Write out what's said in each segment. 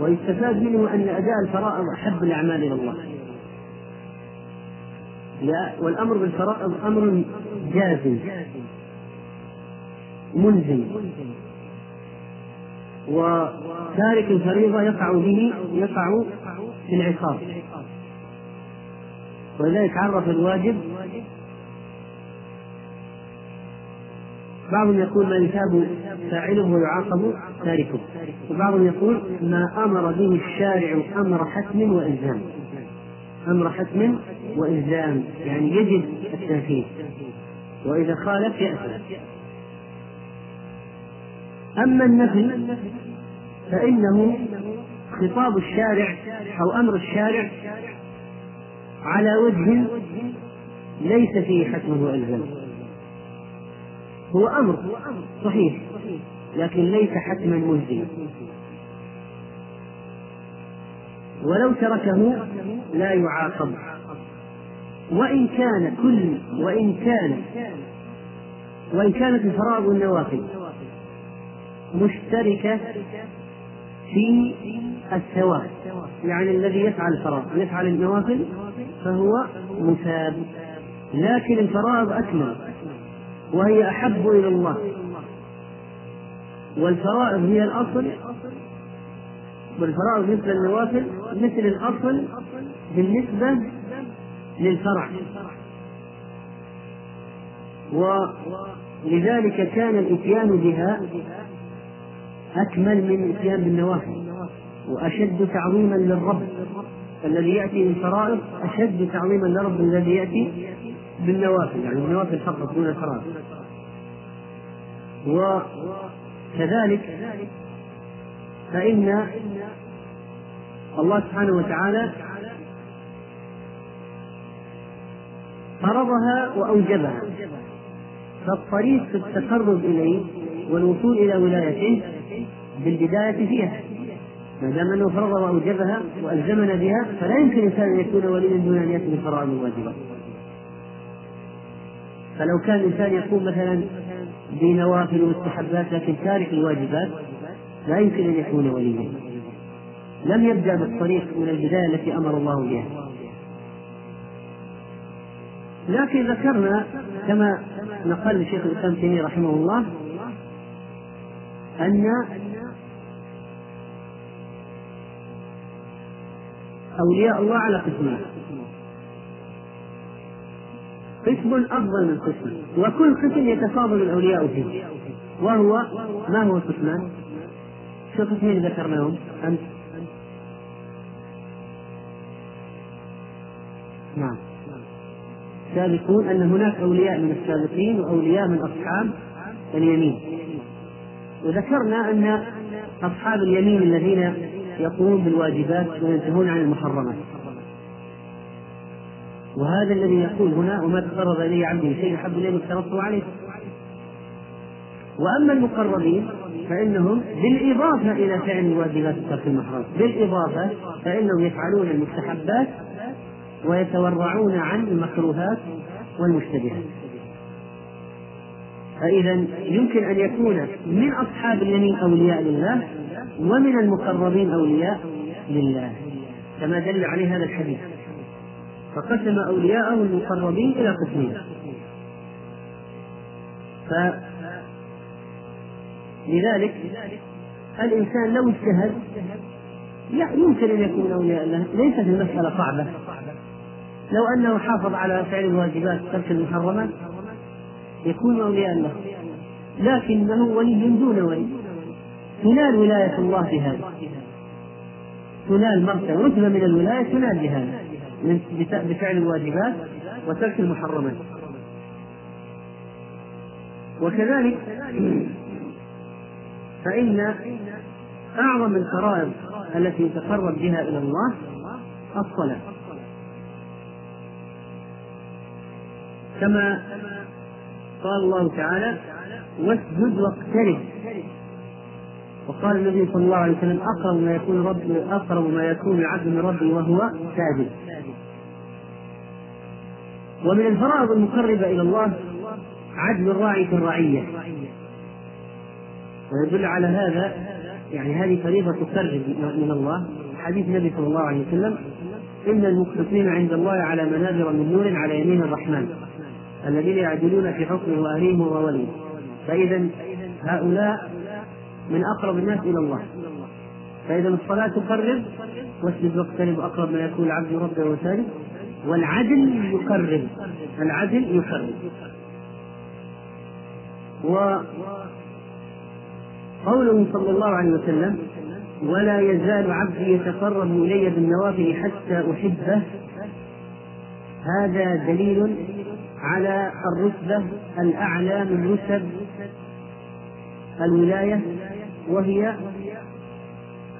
ويستفاد منه أن أداء الفرائض أحب الأعمال إلى الله. والأمر بالفرائض أمر جازم ملزم. وتارك الفريضة يقع به يقع في العقاب. ولذلك عرف الواجب بعضهم يقول ما يثاب فاعله ويعاقب تاركه. وبعضهم يقول ما أمر به الشارع أمر حتم وإلزام. أمر حتم وإلزام. يعني يجب التنفيذ. وإذا خالف يأثم. أما النفي فإنه خطاب الشارع أو أمر الشارع على وجه ليس فيه حتم والزام هو أمر صحيح لكن ليس حتما ملزما ولو تركه لا يعاقب. وإن كان كل وإن كان وإن كانت الفرائض والنوافل مشتركة في الثواب يعني الذي يفعل الفرائض يفعل النوافل فهو مثاب لكن الفرائض أكمل. وهي أحب إلى الله. والفرائض هي الأصل. والفرائض مثل النوافل مثل الأصل بالنسبة للفرع. ولذلك كان الإتيان بها أكمل من الإتيان بالنوافل. وأشد تعظيما للرب الذي يأتي بالفرائض أشد تعظيما للرب الذي يأتي بالنوافل يعني النوافل فقط دون الفرائض وكذلك فإن الله سبحانه وتعالى فرضها وأوجبها. فالطريق في التقرب إليه والوصول إلى ولايته بالبداية فيها. ما دام أنه فرض وأوجبها وألزمنا بها فلا يمكن الإنسان أن يكون وليا دون أن يأتي بفرائض الواجبات فلو كان الإنسان يقوم مثلا بنوافل ومستحبات لكن تارك الواجبات لا يمكن أن يكون وليا. لم يبدأ بالطريق من البداية التي أمر الله بها. لكن ذكرنا كما نقل شيخ الإسلام تيمية رحمه الله أن أولياء الله على قسمين. قسم أفضل من قسم وكل قسم يتفاضل الأولياء فيه. وهو ما هو القسمان؟ شو القسمين ذكرناهم؟ أمس؟ نعم. السابقون أن هناك أولياء من السابقين وأولياء من أصحاب اليمين. وذكرنا أن أصحاب اليمين الذين يقومون بالواجبات وينتهون عن المحرمات. وهذا الذي يقول هنا وما تقرب إلي عبدي شيء أحب إليه افترضته عليه. وأما المقربين فإنهم بالإضافة إلى فعل الواجبات وترك المحرمات بالإضافة فإنهم يفعلون المستحبات ويتورعون عن المكروهات والمشتبهات. فإذا يمكن أن يكون من أصحاب اليمين أولياء لله ومن المقربين أولياء لله. كما دل عليه هذا الحديث. فقسم أولياءه المقربين إلى قسمين. فلذلك الإنسان لو اجتهد لا يمكن أن يكون أولياء الله ليست المسألة صعبة. لو أنه حافظ على فعل الواجبات ترك المحرمات يكون أولياء الله. لكنه ولي دون ولي. تنال ولاية الله بهذا. تنال مرتبة. رتبة من الولاية تنال بهذا. بفعل الواجبات وترك المحرمات. وكذلك فإن أعظم الفرائض التي يتقرب بها إلى الله الصلاة. كما قال الله تعالى واسجد واقترب وقال النبي صلى الله عليه وسلم أقرب ما يكون رب أقرب ما يكون العبد من ربه وهو ساجد ومن الفرائض المقربة إلى الله عدل الراعي في الرعية. ويدل على هذا يعني هذه فريضة تقرب من الله. حديث النبي صلى الله عليه وسلم إن المقسطين عند الله على منابر من نور على يمين الرحمن الذين يعدلون في حكمه وأهليهم ووليه فإذا هؤلاء من أقرب الناس إلى الله. فإذا الصلاة تقرب واسجد واقترب أقرب ما يكون العبد ربه وسالم. والعدل يقرب العدل يقرب وقوله صلى الله عليه وسلم ولا يزال عبدي يتقرب إلي بالنوافل حتى أحبه. هذا دليل على الرتبة الأعلى من رتب الولاية وهي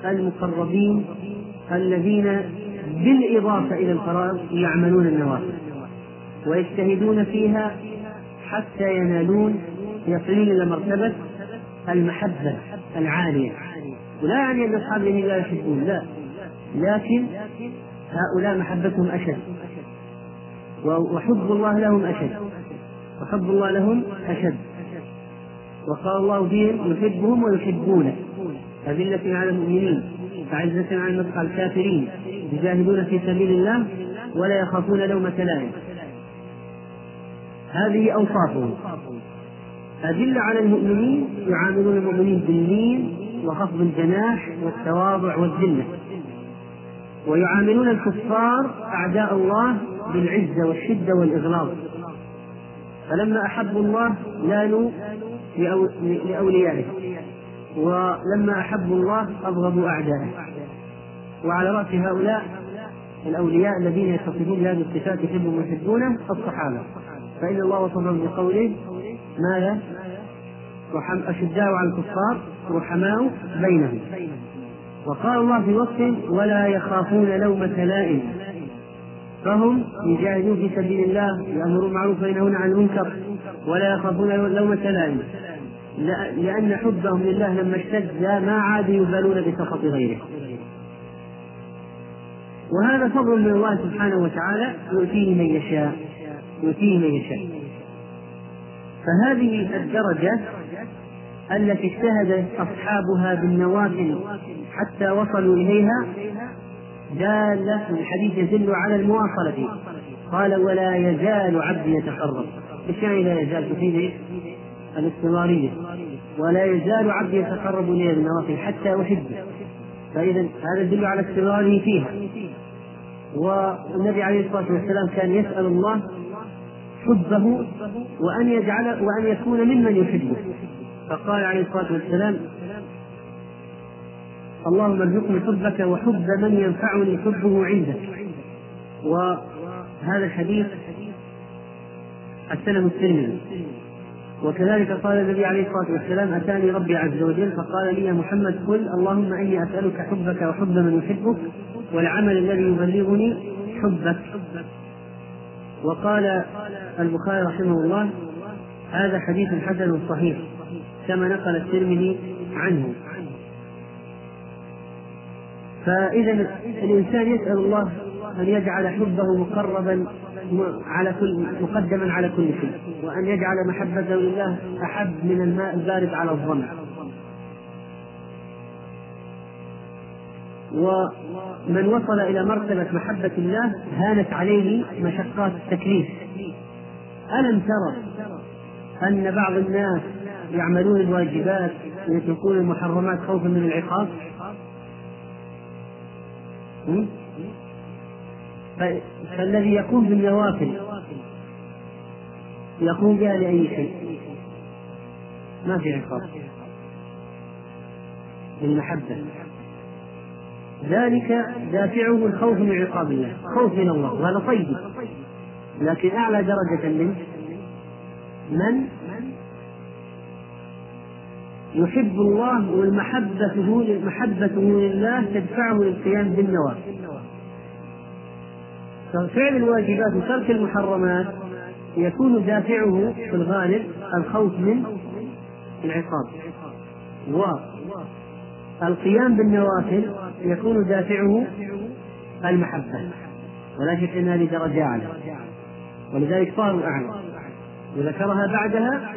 المقربين الذين بالإضافة إلى الفرائض يعملون النوافل ويجتهدون فيها حتى ينالون يصلون إلى مرتبة المحبة العالية. ولا يعني أن أصحاب لا يحبون لا. لكن هؤلاء محبتهم أشد وحب الله لهم أشد وحب الله لهم أشد. وقال الله فيهم يحبهم ويحبونه. أذلة على المؤمنين أعزة على الكافرين. يجاهدون في سبيل الله ولا يخافون لومة لائم هذه أوصافهم أدلة على المؤمنين يعاملون المؤمنين باللين وخفض الجناح والتواضع والذلة. ويعاملون الكفار أعداء الله بالعزة والشدة والإغلاظ. فلما أحبوا الله لانوا لأوليائه. ولما أحبوا الله أبغضوا أعدائه وعلى رأس هؤلاء الأولياء الذين يتصفون بهذه الصفات يحبهم ويحبونه الصحابة. فإن الله وصفهم بقوله ماذا؟ رحم أشداء على الكفار رحماء بينهم. وقال الله في وصف ولا يخافون لومة لائم فهم يجاهدون في سبيل الله يأمرون بالمعروف وينهون عن المنكر. ولا يخافون لومة لائم لأن حبهم لله لما اشتد ما عادوا يبالون بسخط غيره. وهذا فضل من الله سبحانه وتعالى يؤتيه من يشاء يؤتيه من يشاء. فهذه الدرجة التي اجتهد أصحابها بالنوافل حتى وصلوا إليها دالة الحديث يدل على المواصلة. قال ولا يزال عبدي يتقرب إيش يعني لا يزال تفيد؟ الاستمرارية. ولا يزال عبدي يتقرب إلي بالنوافل حتى أحبه. فإذا هذا يدل على استمراره فيها. والنبي عليه الصلاة والسلام كان يسأل الله حبه وأن يجعل وأن يكون ممن يحبه. فقال عليه الصلاة والسلام اللهم ارزقني حبك وحب من ينفعني حبه عندك. وهذا الحديث حسنه الترمذي. وكذلك قال النبي عليه الصلاة والسلام أتاني ربي عز وجل؟ فقال لي يا محمد قل اللهم إني أسألك حبك وحب من يحبك والعمل الذي يبلغني حبك. وقال البخاري رحمه الله هذا حديث حسن صحيح كما نقل الترمذي عنه. فإذا الإنسان يسأل الله أن يجعل حبه مقربا على كل مقدما على كل شيء وأن يجعل محبته لله أحب من الماء البارد على الظمأ ومن وصل إلى مرتبة محبة الله هانت عليه مشقات التكليف. ألم ترى أن بعض الناس يعملون الواجبات ويتركون المحرمات خوفا من العقاب؟ فالذي يقوم بالنوافل يقوم بها لأي شيء ما في عقاب بالمحبة ذلك دافعه الخوف من عقاب الله. خوف من الله. وهذا طيب. لكن أعلى درجة منه من يحب الله والمحبة محبته لله تدفعه للقيام بالنوافل. ففعل الواجبات وترك المحرمات يكون دافعه في الغالب الخوف من العقاب. والقيام بالنوافل يكون دافعه المحبة. ولا شك أن هذه درجة أعلى. ولذلك صاروا أعلى وذكرها بعدها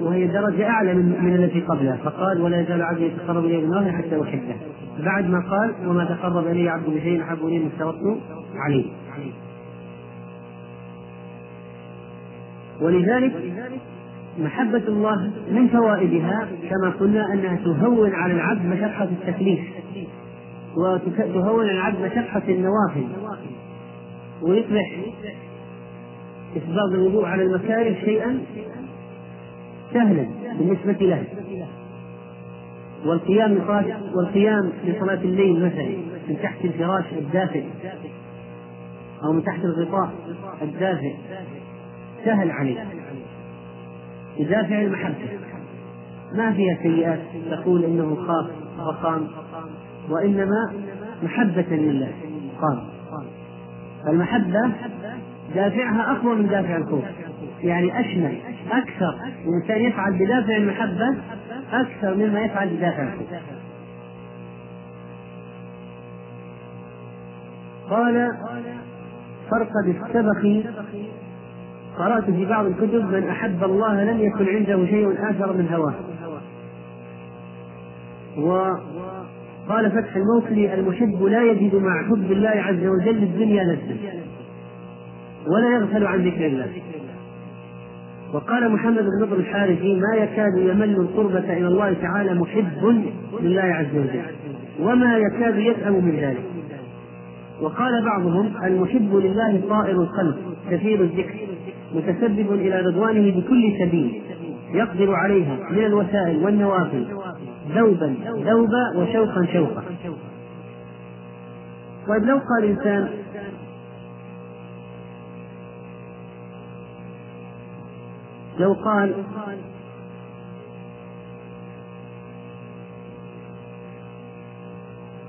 وهي درجة أعلى من, من التي قبلها. فقال ولا يزال عبدي يتقرب إلي حتى أحبه. بعد ما قال وما تقرب إلي عبد بشيء أحب إلي من افترضت عليه. ولذلك محبة الله من فوائدها كما قلنا أنها تهون على العبد مشقة التكليف. وتهون على العبد مشقة النوافل ويصبح إسباغ الوضوء على المكاره شيئا سهلا بالنسبة له. والقيام والقيام لصلاة الليل مثلا من تحت الفراش الدافئ أو من تحت الغطاء الدافئ سهل عليه بدافع المحبة ما فيها سيئات تقول إنه خاف وقام وإنما محبة لله. قام المحبة دافعها أقوى من دافع الخوف. يعني أشمل أكثر. الإنسان يفعل بدافع المحبة أكثر مما يفعل بدافع الخوف. قال فرقد السبخي قرأت في بعض الكتب من أحب الله لم يكن عنده شيء آثر من هواه. وقال فتح الموصلي المحب لا يجد مع حب الله عز وجل الدنيا لذة ولا يغفل عن ذكر الله. وقال محمد بن نضر الحارثي ما يكاد يمل القربة إلى الله تعالى محب لله عز وجل وما يكاد يسأم من ذلك. وقال بعضهم المحب لله طائر القلب كثير الذكر متسبب إلى رضوانه بكل سبيل يقدر عليها من الوسائل والنوافل ذوبا ذوبا وشوقا شوقا. طيب لو قال إنسان لو قال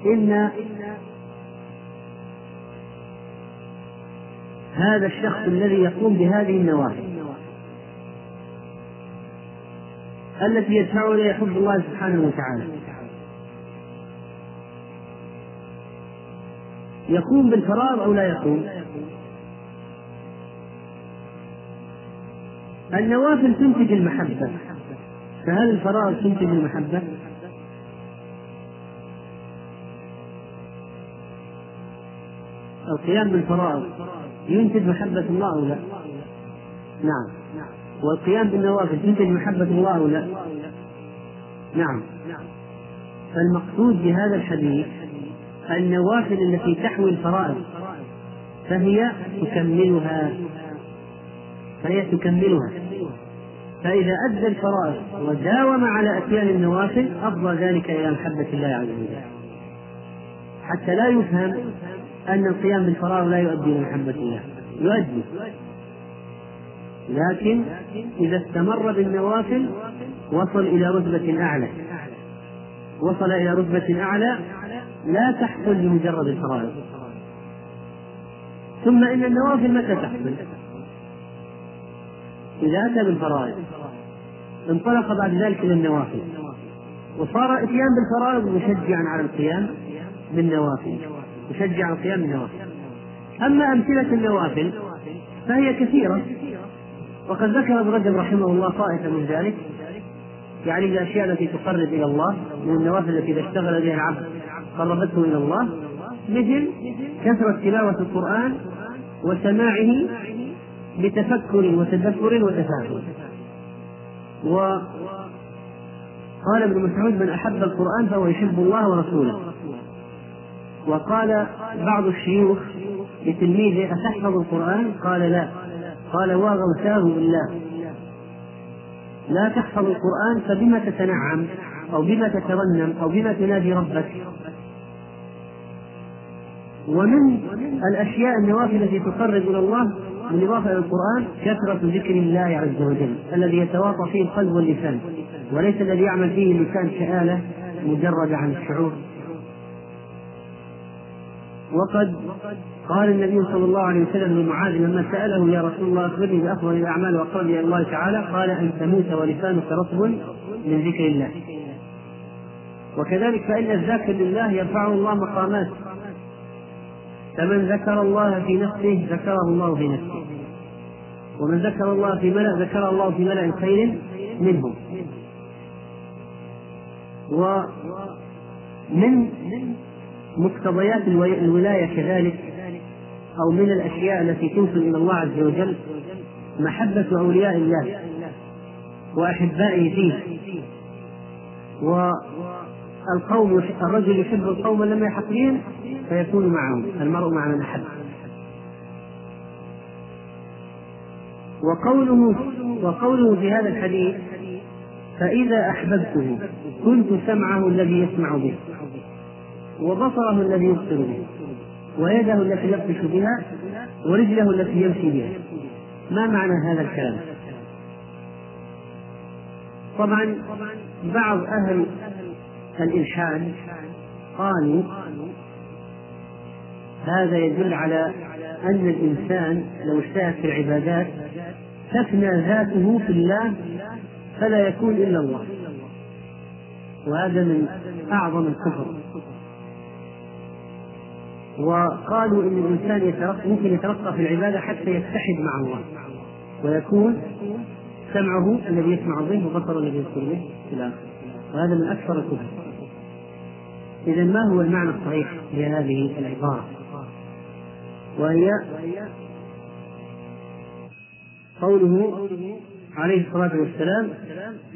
إن هذا الشخص الذي يقوم بهذه النوافل التي يدفعه إلى حب الله سبحانه وتعالى يقوم بالفراغ أو لا يقوم؟ النوافل تنتج المحبة فهل الفراغ تنتج المحبة القيام بالفرائض ينتج محبة الله أو لا؟ نعم والقيام بالنوافل تنتج محبة الله أو لا؟ نعم فالمقصود بهذا الحديث النوافل التي تحوي الفرائض فهي تكملها فهي تكملها فإذا أدى الفرائض وداوم على أتيان النوافل أفضى ذلك إلى محبة الله عز وجل. حتى لا يفهم أن القيام بالفراغ لا يؤدي إلى محبة الله. يؤدي. لكن إذا استمر بالنوافل وصل إلى رتبة أعلى. وصل إلى رتبة أعلى لا تحصل بمجرد الفرائض. ثم إن النوافل متى تحصل؟ إذا أتى بالفرائض انطلق بعد ذلك إلى النوافل. وصار إتيان بالفرائض مشجعا على القيام بالنوافل يشجع القيام بالنوافل أما أمثلة النوافل فهي كثيرة. وقد ذكر ابن رجب رحمه الله طائفة من ذلك. يعني الأشياء التي تقرب إلى الله من النوافل التي إذا اشتغل بها العبد قربته إلى الله مثل كثرة تلاوة القرآن وسماعه بتفكر وتدبر وتفاهم وقال ابن مسعود من أحب القرآن فهو يحب الله ورسوله. وقال بعض الشيوخ لتلميذه أتحفظ القرآن؟ قال لا. قال وغوثاه بالله. لا تحفظ القرآن فبما تتنعم أو بما تترنم أو بما تنادي ربك. ومن الأشياء النوافل التي تقرب إلى الله بالإضافة إلى القرآن كثرة ذكر الله عز وجل الذي يتواطى فيه القلب واللسان وليس الذي يعمل فيه اللسان كآلة مجردة عن الشعور. وقد قال النبي صلى الله عليه وسلم لمعاذ لما سأله يا رسول الله أخبرني بأفضل الأعمال وأقرب إلى الله تعالى. قال أن تموت ولسانك رطب من ذكر الله. وكذلك فإن الذاكر لله يرفعه الله مقامات. فمن ذكر الله في نفسه ذكره الله في نفسه. ومن ذكر الله في ملأ ذكره الله في ملأ خير منهم. ومن مقتضيات الولاية كذلك أو من الأشياء التي توصل إلى الله عز وجل محبة أولياء الله وأحبائه فيه. والقوم الرجل يحب القوم لما يحقهم فيكون معهم المرء مع من أحب. وقوله وقوله في هذا الحديث فإذا أحببته كنت سمعه الذي يسمع به وبصره الذي يبصر به ويده التي يبطش بها ورجله التي يمشي بها. ما معنى هذا الكلام؟ طبعا بعض أهل الإلحاد قالوا هذا يدل على أن الإنسان لو اجتهد في العبادات تفنى ذاته في الله فلا يكون إلا الله. وهذا من أعظم الكفر. وقالوا إن الإنسان يترقى ممكن يترقى في العبادة حتى يتحد مع الله. ويكون سمعه الذي يسمع به وبصره الذي يبصر به إلى اخره وهذا من أكثر الكفر. اذا ما هو المعنى الصحيح لهذه العبارة؟ وهي قوله عليه الصلاة والسلام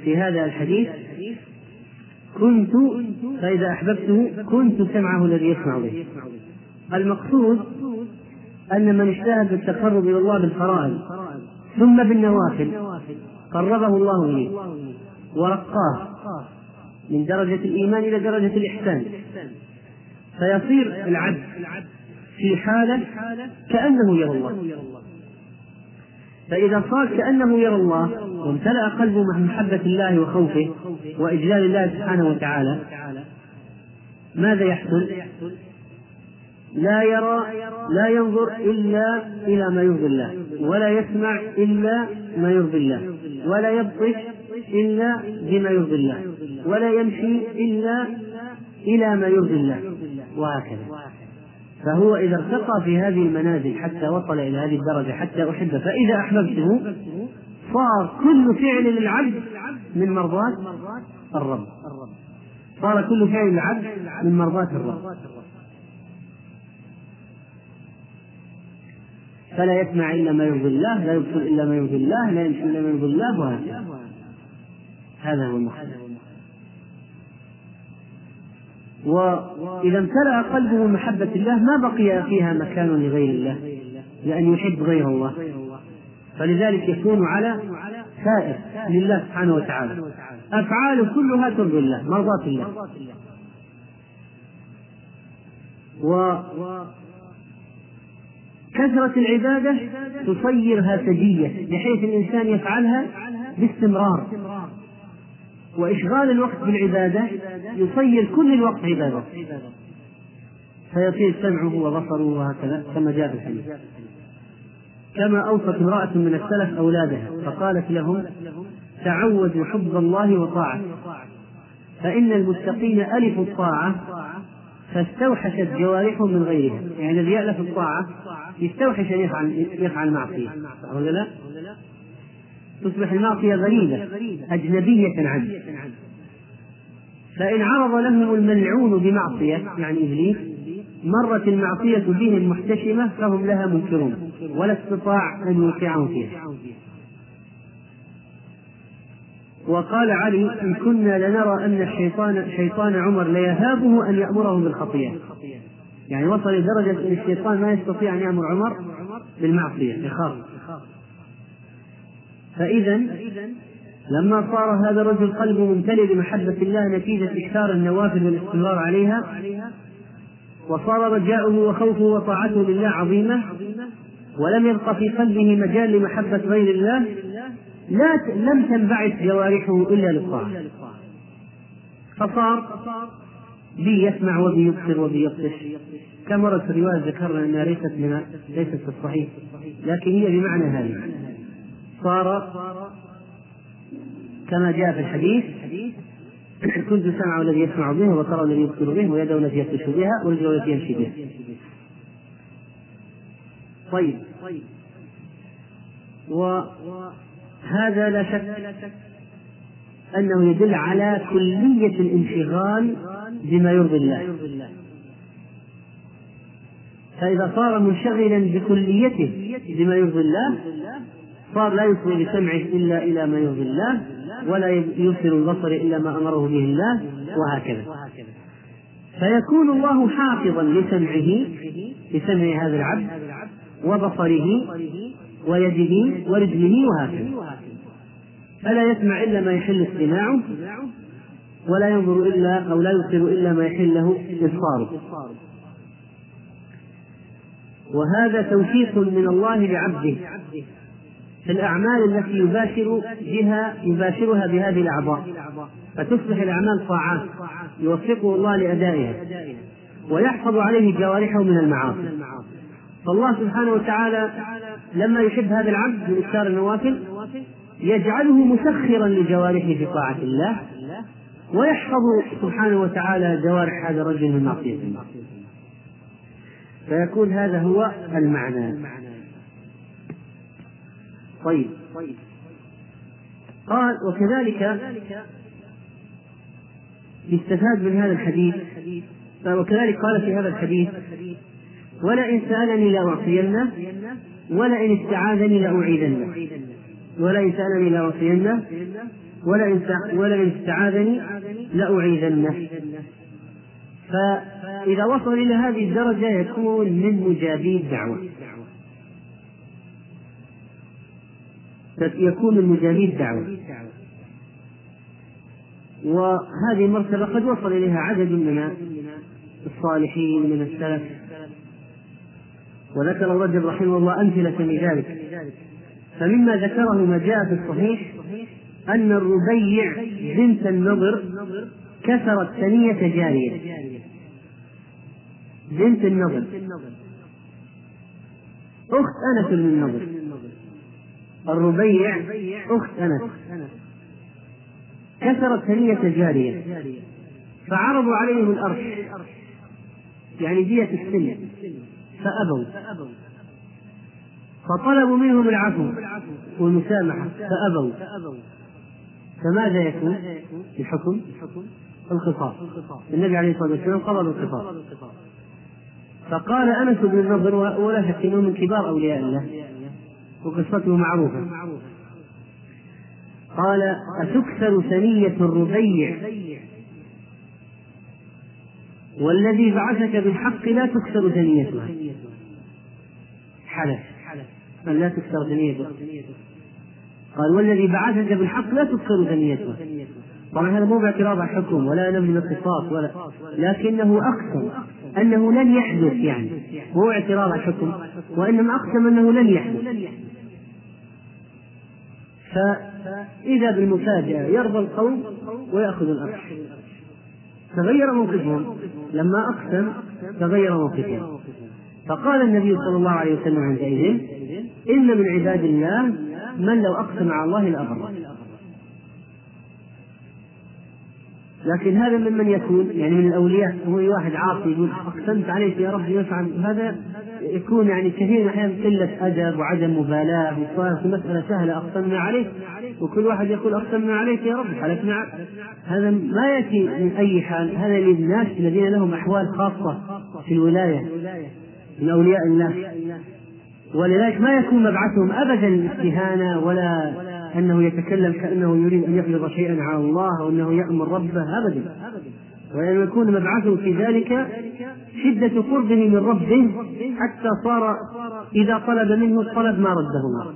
في هذا الحديث كنت فإذا أحببته كنت سمعه الذي يسمع به. المقصود أن من اجتهد بالتقرب إلى الله بالفرائض ثم بالنوافل قربه الله إليه ورقاه من درجة الإيمان إلى درجة الإحسان فيصير العبد في حالة كأنه يرى الله فإذا صار كأنه يرى الله وامتلأ قلبه مع محبة الله وخوفه وإجلال الله سبحانه وتعالى ماذا يحصل؟ لا يرى لا ينظر إلا إلى ما يرضي الله ولا يسمع إلا ما يرضي الله ولا يبطش إلا بما يرضي الله ولا يمشي إلا إلى ما يرضي الله وهكذا فهو إذا ارتقى في هذه المنازل حتى وصل إلى هذه الدرجة حتى أحبه فإذا أحببته صار كل فعل للعبد من مرضاة الرب. صار كل فعل للعبد من مرضاة الرب. فلا يسمع إلا ما يرضي الله لا يبصر إلا ما يرضي الله لا يمشي إلا ما يرضي الله وهكذا. هذا هو المقصود. وإذا امتلأ قلبه محبة الله ما بقي فيها مكان لغير الله لأن يحب غير الله. فلذلك يكون على سائر لله سبحانه وتعالى. أفعاله كلها ترضي الله مرضاة الله. و كثرة العبادة تصيرها سجية بحيث الإنسان يفعلها باستمرار. وإشغال الوقت بالعبادة يصير كل الوقت عبادة. فيصير سمعه وبصره وهكذا كما جاء في الحديث. كما أوصت امرأة من السلف أولادها فقالت لهم تعودوا حب الله وطاعته. فإن المتقين ألفوا الطاعة فاستوحشت جوارحهم من غيرها. يعني الذي يألف الطاعة يستوحش أن يفعل يفعل معصية ولا لا؟ تصبح المعصية غريبة أجنبية عنه. فإن عرض لهم الملعون بمعصية يعني إبليس مرت المعصية بهم محتشمة فهم لها منكرون ولا استطاع أن يوقعهم فيها. وقال علي إن كنا لنرى أن الشيطان شيطان عمر ليهابه أن يأمره بالخطيئة. يعني وصل لدرجة أن الشيطان ما يستطيع أن يأمر عمر بالمعصية يخاف. فإذا لما صار هذا الرجل قلبه ممتلئ بمحبة الله نتيجة إكثار النوافل والاستمرار عليها وصار رجاؤه وخوفه وطاعته لله عظيمة ولم يبق في قلبه مجال لمحبة غير الله لا لم تنبعث جوارحه إلا للطاعة فصار بي يسمع وبي يبصر وبي يبطش كما في الرواية ذكرنا أنها ليست ليست في الصحيح لكن هي بمعنى هذه. صار كما جاء في الحديث كنت سمعه الذي يسمع به وبصره الذي يبصر به ويده التي يبطش بها ورجله التي يمشي بها. طيب. وهذا لا شك أنه يدل على كلية الانشغال بما يرضي الله. فإذا صار منشغلا بكليته بما يرضي الله صار لا يصغي بسمعه إلا إلى ما يرضي الله ولا يبصر البصر إلا ما أمره به الله وهكذا. فيكون الله حافظا لسمعه لسمع هذا العبد وبصره ويده ورجله وهكذا. فلا يسمع إلا ما يحل استماعه ولا ينظر إلا أو لا يبصر إلا ما يحل له إبصاره. وهذا توفيق من الله لعبده. في الأعمال التي يباشر بها يباشرها بهذه الأعضاء. فتصبح الأعمال طاعات يوفقه الله لأدائها ويحفظ عليه جوارحه من المعاصي. فالله سبحانه وتعالى لما يحب هذا العبد من إكثار النوافل يجعله مسخرا لجوارحه في طاعة الله ويحفظ سبحانه وتعالى جوارح هذا الرجل من معصية الله. فيكون هذا هو المعنى. طيب. قال وكذلك يستفاد من هذا الحديث. وكذلك قال في هذا الحديث ولئن سألني لأعطينه ولئن استعاذني لأعيذنه. ولئن سألني لأعطينه ولئن ولئن استعاذني لأعيذنه. فإذا وصل إلى هذه الدرجة يكون من مجابي الدعوة. يكون من مجابي الدعوة وهذه المرتبة قد وصل إليها عدد من الصالحين من السلف. وذكر رجب رحمه الله أمثلة من ذلك. فمما ذكره ما جاء في الصحيح أن الربيع بنت النضر كسرت ثنية جارية. بنت النضر. أخت أنس بن النضر. الربيع أخت أنس كسرت ثنية جارية. فعرضوا عليهم الأرش. يعني دية السن. فأبوا. فطلبوا منهم العفو والمسامحة. فأبوا. فماذا يكون؟ الحكم؟ القصاص النبي عليه الصلاة والسلام قضى بالقصاص فقال أنس بن النضر ولا شك أنه من كبار أولياء الله. وقصته معروفة. قال أتكسر ثنية الربيع؟ والذي بعثك بالحق لا تكسر ثنيتها حلف. قال لا تكسر ثنيته قال والذي بعثك بالحق لا تكسر ثنيته طبعا هذا مو باعتراض على الحكم ولا نبي القصاص ولا لكنه أقسم أنه لن يحدث يعني. مو اعتراض على الحكم وإنما أقسم أنه لن يحدث. فإذا بالمفاجأة يرضى القوم ويأخذ الارش تغير موقفهم. لما أقسم تغير موقفهم. فقال النبي صلى الله عليه وسلم عندئذ إن من عباد الله من لو أقسم على الله لأبره. لكن هذا ممن يكون يعني من الأولياء هو واحد عاصي يقول أقسمت عليك يا رب يفعل. هذا يكون يعني كثير من الأحيان قلة أدب وعدم مبالاة وصارت مسألة سهلة أقسمنا عليك. وكل واحد يقول أقسمنا عليك يا رب حلفنا هذا ما يأتي من أي حال هذا للناس الذين لهم أحوال خاصة في الولاية من أولياء الله ولذلك ما يكون مبعثهم ابدا الاستهانه ولا أنه يتكلم كأنه يريد أن يفرض شيئا على الله وانه يأمر ربه ابدا. وإن يكون مبعثه في ذلك شدة قربه من ربه حتى صار إذا طلب منه الطلب ما رده الله.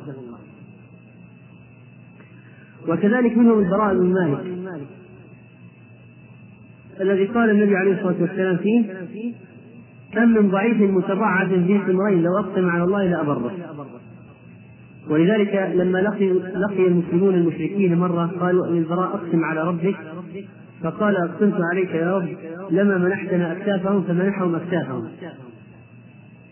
وكذلك منهم البراء بن مالك الذي قال النبي عليه الصلاة والسلام فيه كم من ضعيف متضعف في امرين لو أقسم على الله لأبره. ولذلك لما لقي لقي المسلمون المشركين مرة قالوا للبراء أقسم على ربك فقال أقسمت عليك يا رب لما منحتنا أكتافهم فمنحهم أكتافهم.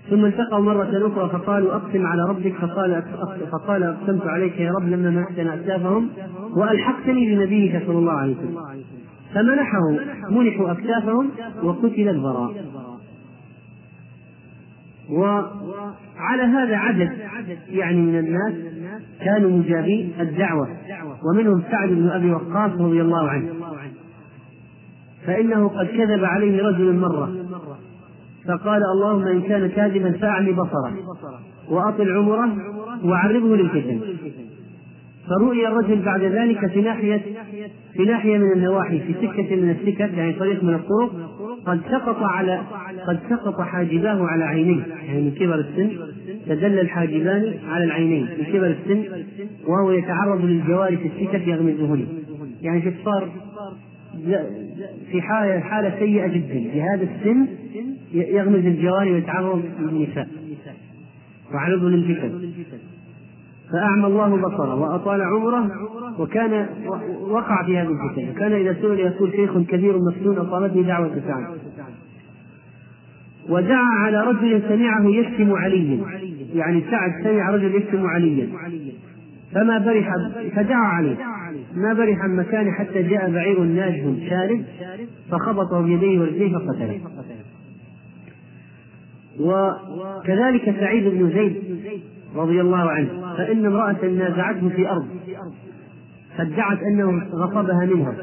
ثم التقوا مرة أخرى فقالوا أقسم على ربك فقال فقال أقسمت عليك يا رب لما منحتنا أكتافهم وألحقتني بنبيك صلى الله عليه وسلم. فمنحهم منحوا أكتافهم وقتل البراء. وعلى هذا عدد يعني من الناس كانوا مجابي الدعوة ومنهم سعد بن أبي وقاص رضي الله عنه. فإنه قد كذب عليه رجل مرة فقال اللهم إن كان كاذبا فأعمي بصره وأطل عمره وعرضه للفتن. فرؤي الرجل بعد ذلك في ناحية في ناحية من النواحي في سكة من السكك يعني طريق من الطرق قد سقط على قد سقط حاجباه على عينيه. يعني من كبر السن تدل الحاجبان على العينين. من كبر السن وهو يتعرض للجوار في السكك يغمزهن. يعني شوف صار في حالة حالة سيئة جدا. في هذا السن يغمز الجواري ويتعرض للنساء وعرضه للفتن فأعمى الله بصره وأطال عمره وكان وقع في هذه الفتن وكان إذا سئل يقول شيخ كبير مفتون أصابته دعوة سعد ودعا على رجل سمعه يشتم عليا. يعني سعد سمع رجل يشتم عليا. فما برح فدعا عليه. ما برح المكان حتى جاء بعير ناجه شارد فخبطه بيديه ورجليه فقتله. وكذلك سعيد بن زيد رضي الله عنه فإن امرأة نازعته في أرض فادعت أنه غصبها منها.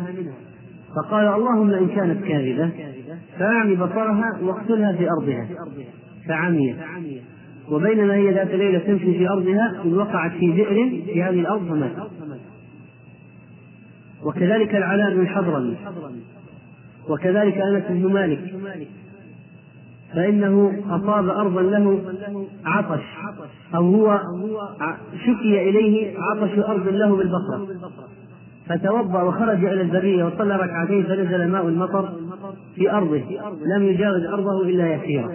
فقال اللهم إن كانت كاذبة فأعمي بصرها واقتلها في أرضها. فعميت. وبينما هي ذات ليلة تمشي في أرضها إذ وقعت في بئر في هذه الأرض فماتت. وكذلك العلاء بن الحضرمي وكذلك أنس بن مالك. فإنه أصاب أرضا له عطش أو هو شكي إليه عطش أرض له بالبصرة. فتوضأ وخرج إلى البرية وصلى ركعتين فنزل ماء المطر في أرضه. لم يجاوز أرضه إلا يسيرا.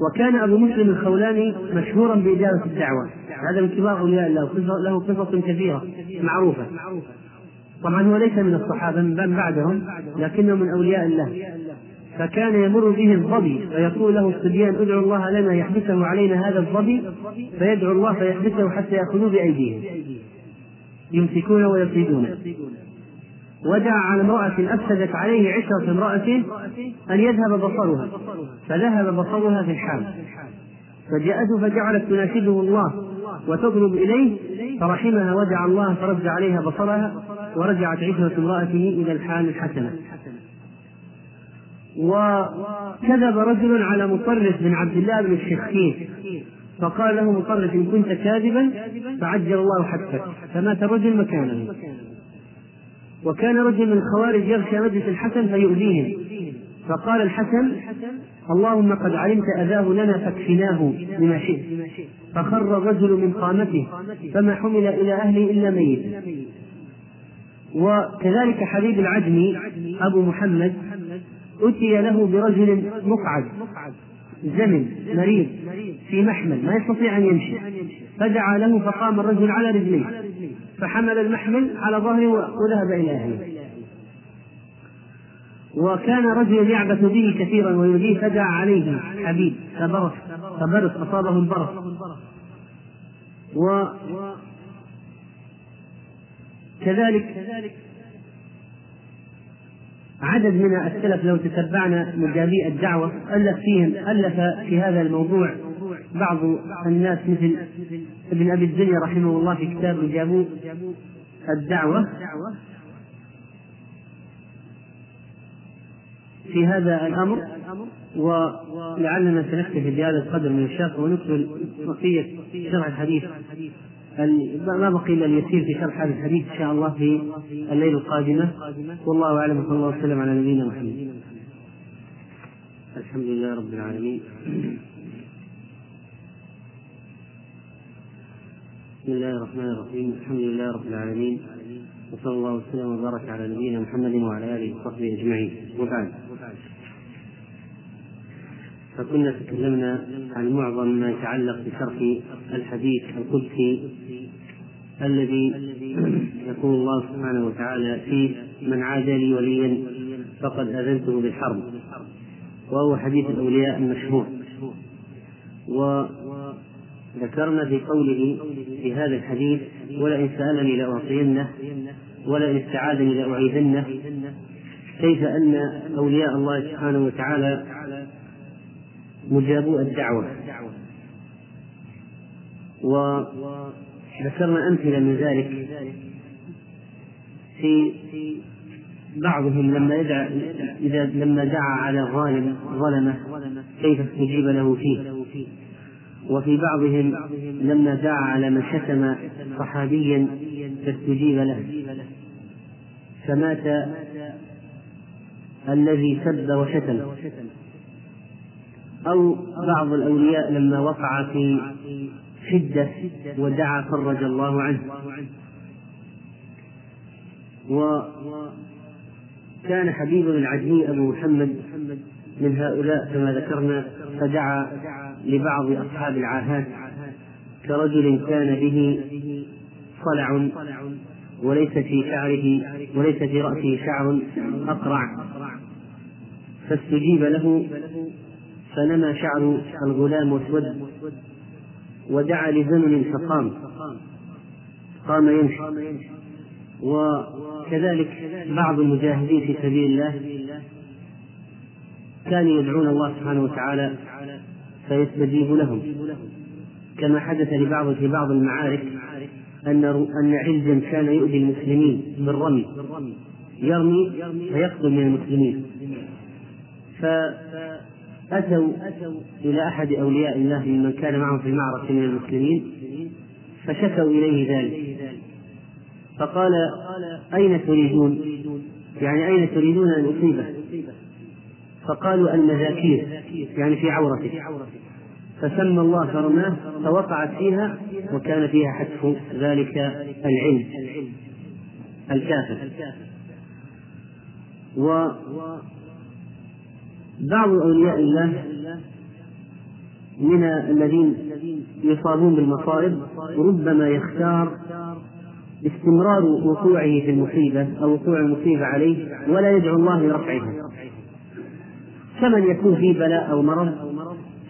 وكان أبو مسلم الخولاني مشهورا بإجابة الدعوة. هذا من كبار أولياء الله له قصص كثيرة معروفة. طبعا هو ليس من الصحابة من بعدهم لكنه من أولياء الله. فكان يمر به الظبي فيقول له الصبيان ادعوا الله لنا يحبسه علينا هذا الظبي. فيدعو الله فيحبسه حتى يأخذوه بأيديهم. يمسكون ويصيدون. ودعا على امرأة أفسدت عليه عشرة امرأة أن يذهب بصرها. فذهب بصرها في الحال. فجاءته فجعلت تناشده الله وتطلب إليه. فرحمها ودعا الله فرد عليها بصرها ورجعت عشرة امرأته إلى الحال الحسنة. وكذب رجل على مطرف بن عبد الله بن الشخير. فقال له مطرف إن كنت كاذبا فعجل الله حتفك فمات الرجل مكانه. وكان رجل من الخوارج يغشى مجلس الحسن فيؤذيهم. فقال الحسن اللهم قد علمت أذاه لنا فاكفناه بما شئت. فخر الرجل من قامته فما حمل إلى أهله إلا ميت. وكذلك حبيب العجمي أبو محمد أتي له برجل مقعد زمن مريض في محمل ما يستطيع أن يمشي. فدعا له فقام الرجل على رجليه فحمل المحمل على ظهره وذهب إلى أهله. وكان رجل يعبث به كثيرا ويؤذيه فدعا عليه حبيب فبرص فبرص أصابه البرص وكذلك عدد من السلف لو تتبعنا مجابي الدعوة ألف فيهم ألف في هذا الموضوع. بعض الناس مثل ابن أبي الدنيا رحمه الله في كتاب مجابو الدعوة. في هذا الأمر ولعلنا سنكتفي بهذا القدر من الشرح ونكمل بقية شرح الحديث. ما بقي إلا اليسير في شرح هذا الحديث إن شاء الله في الليلة القادمة. والله أعلم وصلى الله وسلم على نبينا محمد. الحمد لله رب العالمين. بسم الله الرحمن الرحيم. الحمد لله رب العالمين. وصلى الله وسلم وبارك على نبينا محمد وعلى آله وصحبه أجمعين. وبعد. فكنا تكلمنا عن معظم ما يتعلق بشرح الحديث القدسي الذي يقول الله سبحانه وتعالى فيه من عاد لي وليا فقد أذنته بالحرب. وهو حديث الأولياء المشهور. وذكرنا في قوله في هذا الحديث ولئن سألني لأعطينه ولئن استعاذني لأعيذنه. كيف أن أولياء الله سبحانه وتعالى مجابو الدعوة. وذكرنا أمثلة من ذلك في بعضهم لما يدعى إذا لما دعا على ظالم ظلمه كيف استجيب له فيه؟ وفي بعضهم لما دعا على من شتم صحابيا فاستجيب له. فمات الذي سب وشتم. أو بعض الأولياء لما وقع في شدة ودعا فرج الله عنه. وكان حبيب العجمي أبو محمد من هؤلاء كما ذكرنا فدعا لبعض أصحاب العاهات كرجل كان به صلع وليس في شعره وليس في رأسه شعر أقرع فاستجيب له فنمى شعر الغلام واسود ودعا لزمن فقام. قام يمشي. وكذلك بعض المجاهدين في سبيل الله كانوا يدعون الله سبحانه وتعالى فيستجيب لهم. كما حدث لبعض في بعض المعارك أن أن علجا كان يؤذي المسلمين بالرمي. يرمي فيقتل من المسلمين. فأتوا إلى أحد أولياء الله ممن كان معهم في المعركة من المسلمين فشكوا إليه ذلك فقال أين تريدون؟ يعني أين تريدون أن أصيبه؟ فقالوا المذاكير يعني في عورته فسمى الله فرماه فوقعت فيها وكان فيها حتف ذلك العلم الكافر وبعض أولياء الله من الذين يصابون بالمصائب ربما يختار استمرار وقوعه في المصيبة أو وقوع المصيبة عليه ولا يدعو الله لرفعها كمن يكون في بلاء أو مرض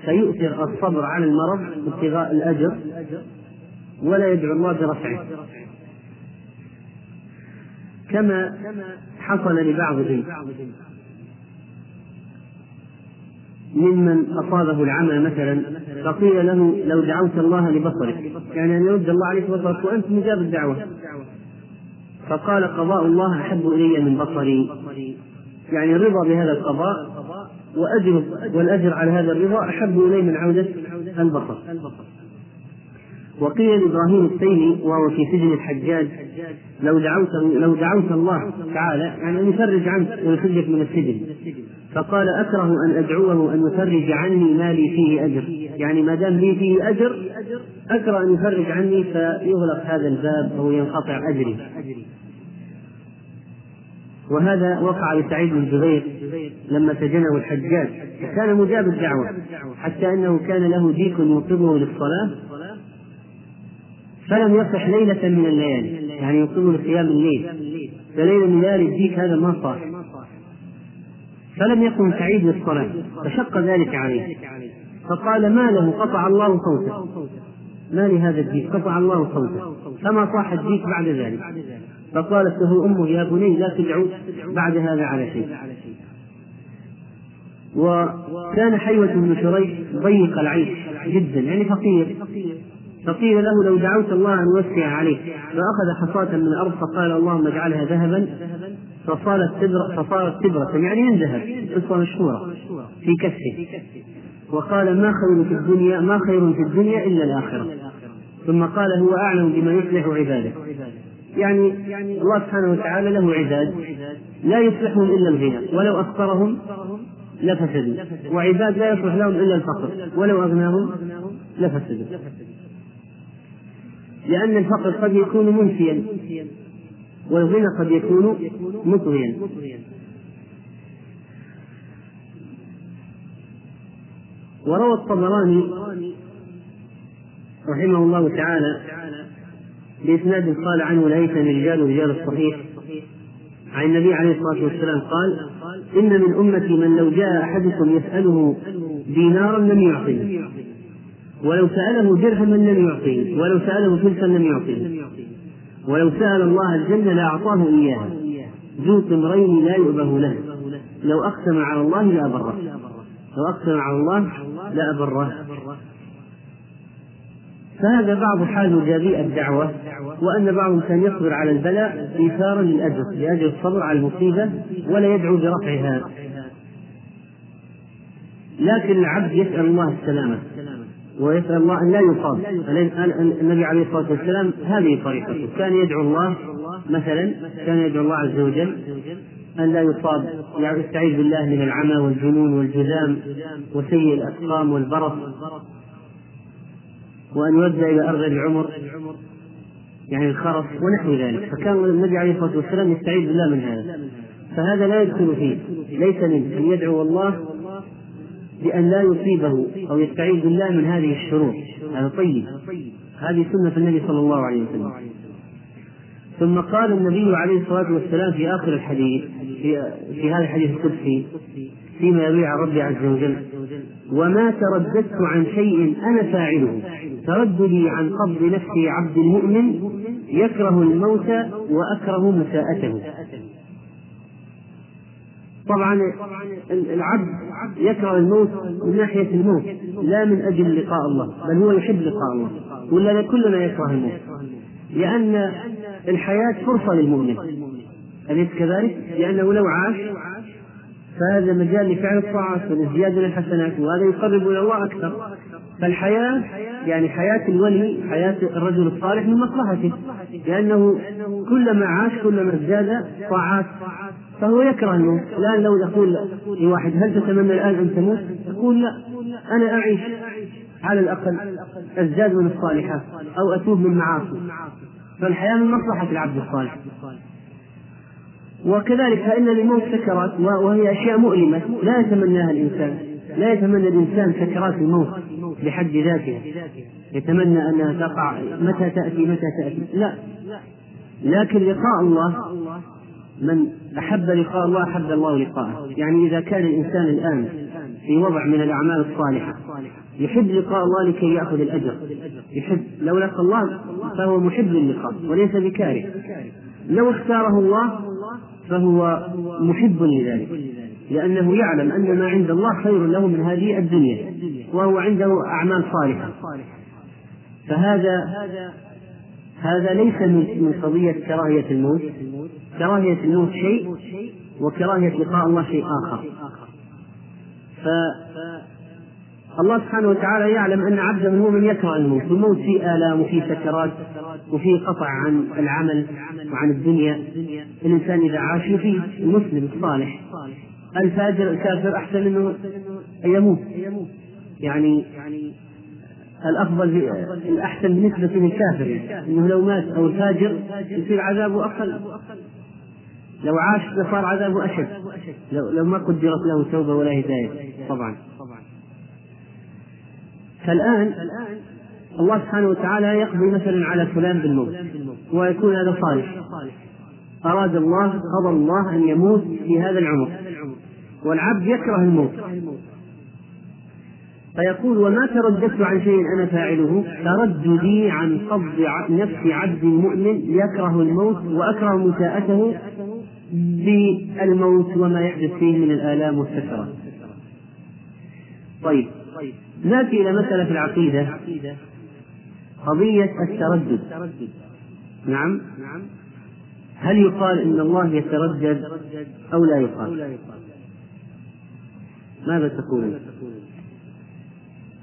فيؤثر الصبر على المرض ابتغاء الأجر ولا يدعو الله برفعه. كما حصل لبعضهم. ممن أصابه العمى مثلا فقيل له لو دعوت الله لبصرك. يعني أن يرد الله عليك بصرك وأنت مجاب الدعوة. فقال قضاء الله أحب إلي من بصري. يعني الرضا بهذا القضاء وأجر والأجر على هذا الرضا أحب إلي من عودة البصر. وقيل لابراهيم التيمي وهو في سجن الحجاج لو دعوت لو دعوت الله تعالى يعني أن يفرج عنك ويخرجك من السجن. فقال أكره أن أدعوه أن يفرج عني ما لي فيه أجر. يعني ما دام لي فيه أجر أكره أن يفرج عني فيغلق هذا الباب أو ينقطع أجري. وهذا وقع لسعيد بن جبير لما سجنه الحجاج فكان مجاب الدعوة حتى أنه كان له ديك يوقظه للصلاة فلم يصح ليلة من الليالي يعني يوقظه لقيام الليل. فليلة من الليالي الديك هذا ما صاح. فلم يقم سعيد للصلاة فشق ذلك عليه. فقال ما له؟ قطع الله صوته. ما لهذا الديك؟ قطع الله صوته. فما صاح الديك بعد ذلك. فقالت له أمه يا بني لا تدعو بعد هذا على شيء. وكان حيوة بن شريح ضيق العيش جدا يعني فقير. فقيل له لو دعوت الله أن يوسع عليك. فأخذ حصاة من الأرض فقال اللهم اجعلها ذهبا. فصارت تبرة فصارت تبرة يعني من ذهب قصة مشهورة. في كفه. وقال ما خير في الدنيا ما خير في الدنيا إلا الآخرة. ثم قال هو أعلم بما يصلح عباده. يعني الله سبحانه وتعالى له عباد. لا يصلحهم إلا الغنى. ولو اكثرهم لفسدوا. وعباد لا يصلح لهم إلا الفقر. ولو أغناهم لفسدوا. لأن الفقر قد يكون منسيا والغنى قد يكون مطغيا. وروى الطبراني رحمه الله تعالى بإسناد قال عنه ليس رجال رجال الصحيح. عن النبي عليه الصلاة والسلام قال إن من أمتي من لو جاء أحدكم يسأله دينارا لم يعطيه ولو سأله درهما لم يعطيه ولو سأله فلسا لم يعطيه. ولو سأل الله الجنة لأعطاه إياها ذو طمرين لا يؤبه له. لو أقسم على الله لأبره لو أقسم على الله لأبره فهذا بعض حال مجابي الدعوة وأن بعضهم كان يصبر على البلاء إيثارا للأجر لأجل الصبر على المصيبة ولا يدعو برفعها. لكن العبد يسأل الله السلامة. ويسأل الله أن لا يصاب. النبي عليه الصلاة والسلام هذه طريقته. كان يدعو الله مثلا كان يدعو الله عز وجل أن لا يصاب. يستعيذ بالله من العمى والجنون والجذام وسيء الأسقام والبرص. وأن يودع إلى أرض العمر. يعني الخرف ونحو ذلك. فكان النبي عليه الصلاة والسلام يستعيذ بالله من هذا. فهذا لا يدخل فيه. ليس منه. أن يدعو الله بأن لا يصيبه أو يستعيذ بالله من هذه الشرور. هذا طيب. هذه سنة النبي صلى الله عليه وسلم. ثم قال النبي عليه الصلاة والسلام في آخر الحديث في, في هذا الحديث القدسي فيما يروي عن ربي عز وجل وما ترددت عن شيء أنا فاعله. ترددي عن قبض نفس عبد المؤمن يكره الموت وأكره مساءته. طبعا العبد يكره الموت من ناحية الموت لا من أجل لقاء الله بل هو يحب لقاء الله. ولا كلنا يكره الموت؟ لأن الحياة فرصة للمؤمن. أليس كذلك؟ لأنه لو عاش فهذا مجال لفعل الطاعات وللزيادة الحسنات وهذا يقرب إلى الله أكثر. فالحياة يعني حياة الولي حياة الرجل الصالح من مصلحته لأنه كلما عاش كلما ازداد طاعات فهو يكره الموت الآن لو يقول لواحد هل تتمنى الآن أن تموت؟ يقول لا. أنا أعيش على الأقل أزداد من الصالحات أو أتوب من معاصي. فالحياة من مصلحة العبد الصالح. وكذلك فإن للموت سكرات وهي أشياء مؤلمة. لا يتمناها الإنسان. لا يتمنى الإنسان سكرات الموت بحد ذاتها يتمنى أنها تقع. متى تأتي؟ متى تأتي؟ لا. لكن لقاء الله من أحب لقاء الله أحب الله لقاءه. يعني إذا كان الإنسان الآن في وضع من الأعمال الصالحة يحب لقاء الله لكي يأخذ الأجر. يحب لو لقى الله فهو محب للقاء وليس بكاره. لو اختاره الله فهو محب لذلك. لأنه يعلم أن ما عند الله خير له من هذه الدنيا وهو عنده أعمال صالحة. فهذا هذا ليس من قضية كراهية الموت. كراهية الموت شيء وكراهية لقاء الله شيء آخر. فالله سبحانه وتعالى يعلم أن عبده هو من يكره الموت الموت فيه آلام وفيه سكرات وفيه قطع عن العمل وعن الدنيا. الإنسان إذا عاش فيه المسلم الصالح. الفاجر الكافر أحسن منه أن يموت. يعني الأفضل الأحسن بالنسبة للكافر أنه لو مات أو الفاجر يصير عذابه أقل. لو عاش لصار عذابه أشد. لو, لو ما قدرت له توبة ولا هداية. طبعا. فالآن الله سبحانه وتعالى يقضي مثلا على فلان بالموت. ويكون هذا صالح. أراد الله قضى الله أن يموت في هذا العمر. والعبد يكره الموت. فيقول وما ترددت عن شيء أنا فاعله؟ ترددي عن قبض نفس عبد مؤمن يكره الموت وأكره مساءته بالموت وما يحدث فيه من الآلام والسكرات طيب نأتي إلى مسألة العقيدة قضية التردد. نعم؟ هل يقال إن الله يتردد أو لا يقال؟ ماذا تقولون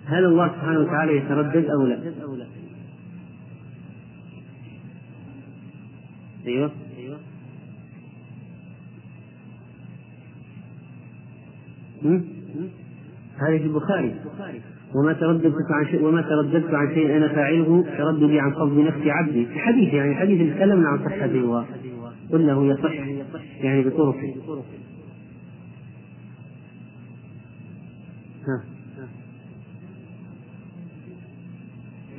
هل الله سبحانه وتعالى يتردد أو لا؟ أيوه. هذه في البخاري. وما ترددت عن شيء وما ترددت عن شيء أنا فاعله ترددي عن قبض نفس عبدي. في حديث يعني حديث تكلمنا عن صحته هو يصح. يعني بطرقه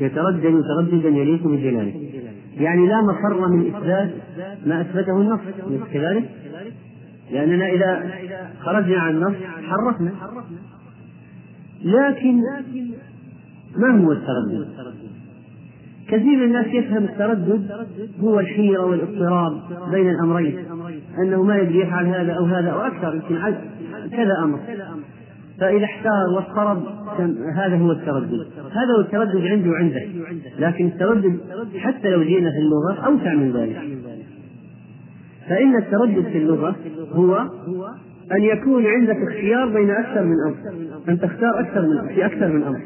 يتردد ترددا يليق بجلاله. يعني لا مفر من إثبات ما أثبته النص. كذلك؟ لأننا إذا خرجنا عن النص حرفنا. لكن ما هو التردد؟ كثير من الناس يفهم التردد هو الحيرة والاضطراب بين الأمرين أنه ما يدري يفعل هذا أو هذا أو أكثر يمكن كذا أمر. فإذا احتار واضطرب هذا هو التردد. هذا هو التردد عندي وعندك لكن التردد حتى لو جينا في اللغة أوسع من ذلك. فإن التردد في اللغة هو أن يكون عندك اختيار بين أكثر من أمر أن تختار أكثر من في أكثر من أمر.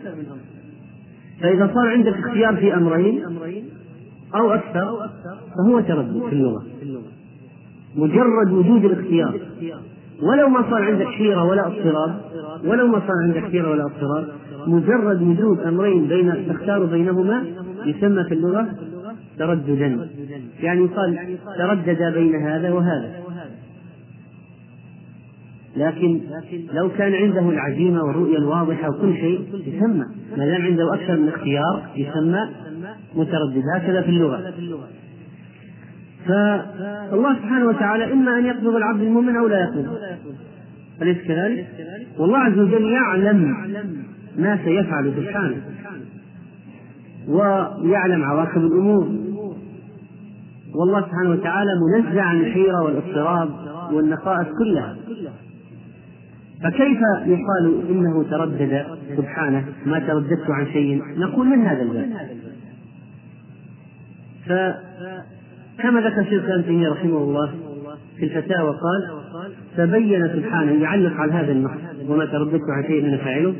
فإذا صار عندك اختيار في أمرين أو أكثر فهو تردد في اللغة. مجرد وجود الاختيار. ولو ما صار عندك حيرة ولا اضطراب ولو ما صار عندك حيرة ولا اضطراب مجرد وجود أمرين بين تختار بينهما يسمى في اللغة ترددا. يعني يقال تردد بين هذا وهذا. لكن لو كان عنده العزيمة والرؤية الواضحة وكل شيء يسمى. ما دام عنده أكثر من اختيار يسمى متردد. هكذا في اللغة. فالله سبحانه وتعالى إما أن يقبض العبد المؤمن أو لا يقبض. أليس كذلك؟ والله عز وجل يعلم ما سيفعل سبحانه. ويعلم عواقب الأمور. والله سبحانه وتعالى منزع عن الحيرة والاضطراب والنقائص كلها. فكيف يقال إنه تردد سبحانه؟ ما ترددت عن شيء؟ نقول من هذا الباب. فكما ذكر شيخ الإسلام تيمية رحمه الله في الفتاوى قال فبين سبحانه يعلق على هذا النص وما ترددت عن شيء أنا فاعله؟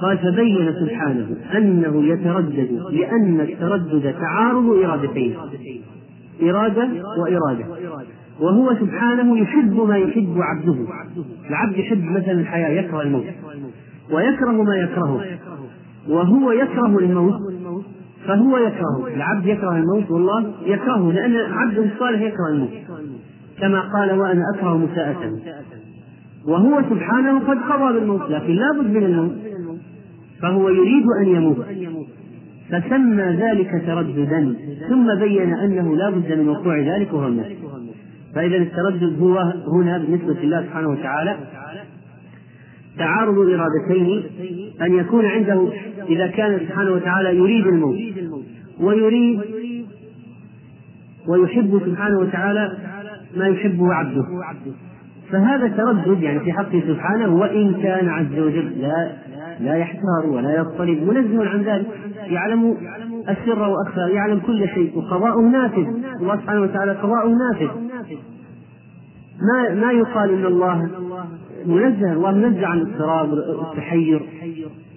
قال فبين سبحانه أنه يتردد لأن التردد تعارض إرادتين. إرادة وإرادة. وهو سبحانه يحب ما يحب عبده. العبد يحب مثلا الحياة يكره الموت. ويكره ما يكرهه. وهو يكره الموت. فهو يكره. العبد يكره الموت والله يكرهه لأن العبد الصالح يكره الموت. كما قال وأنا أكره مساءته وهو سبحانه قد قضى بالموت لكن لا بد من الموت. فهو يريد أن يموت. فسمى ذلك ترددا ثم بين أنه لا بد من وقوع ذلك وهو النفس فإذا التردد هو هنا بالنسبة لله سبحانه وتعالى. تعارض الإرادتين أن يكون عنده إذا كان سبحانه وتعالى يريد الموت ويريد ويحب سبحانه وتعالى ما يحبه عبده. فهذا تردد يعني في حقه سبحانه وإن كان عز وجل لا لا يحتار ولا يضطرب منزه عن ذلك يعلم السر وأخفى يعلم كل شيء وقضاؤه نافذ الله سبحانه وتعالى قضاؤه نافذ. ما ما يقال إن الله منزه الله منزه عن الاضطراب والتحير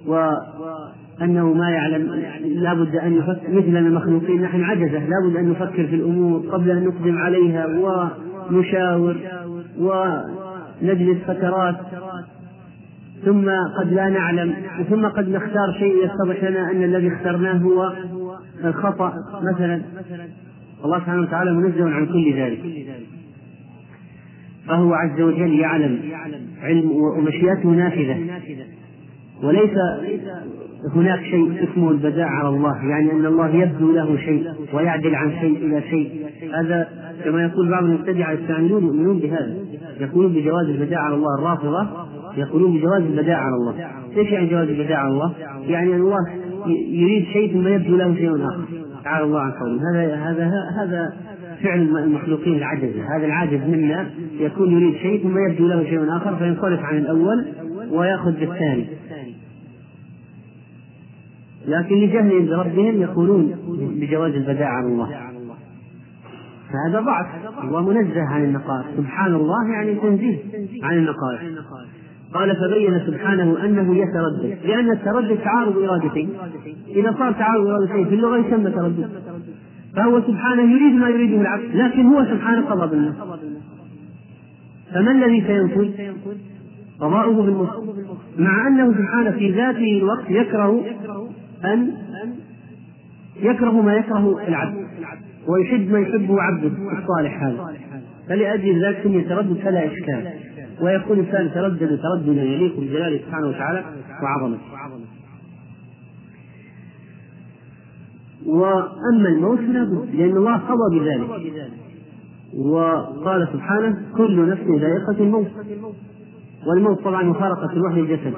وأنه ما يعلم لابد أن يفكر مثل المخلوقين نحن عجزة لابد أن نفكر في الأمور قبل أن نقدم عليها ونشاور ونجلس فترات ثم قد لا نعلم ثم قد نختار شيء يتضح لنا أن الذي اخترناه هو الخطأ مثلا. الله سبحانه وتعالى منزه عن كل ذلك. فهو عز وجل يعلم علم ومشيئته نافذة. وليس هناك شيء اسمه البداء على الله يعني أن الله يبدو له شيء ويعدل عن شيء إلى شيء. هذا كما يقول بعض المبتدعة يستعملون يؤمنون بهذا يقولون بجواز البداء على الله الرافضة يقولون بجواز البداء على الله. إيش يعني جواز البداء على الله؟ يعني الله يريد شيء ثم يبدو له شيء آخر. تعالى الله عن قوله هذا هذا هذا فعل المخلوقين العجزة هذا العاجز منا يكون يريد شيء ثم يبدو له شيء آخر فينصرف عن الأول ويأخذ بالثاني. لكن لجهلهم بربهم يقولون بجواز البداء على الله. فهذا ضعف. الله منزه عن النقائص. سبحان الله يعني تنزيه عن النقائص. قال فبين سبحانه أنه يتردد. لأن التردد تعارض إرادتين. إذا صار تعارض إرادتين في اللغة يسمى تردد. فهو سبحانه يريد ما يريده العبد لكن هو سبحانه قضى بالنص فما الذي سينفذ؟ قضاؤه بالنص مع أنه سبحانه في ذاته الوقت يكره أن يكره ما يكره العبد ويحب ما يحبه عبده الصالح هذا. فلأجل ذلك سمي تردد فلا إشكال. ويكون الإنسان تردد ترددا يليق بجلاله سبحانه وتعالى وعظمته. وأما الموت فلا بد لأن الله قضى بذلك. وقال سبحانه كل نفس ذائقة الموت. والموت طبعا مفارقة الروح للجسد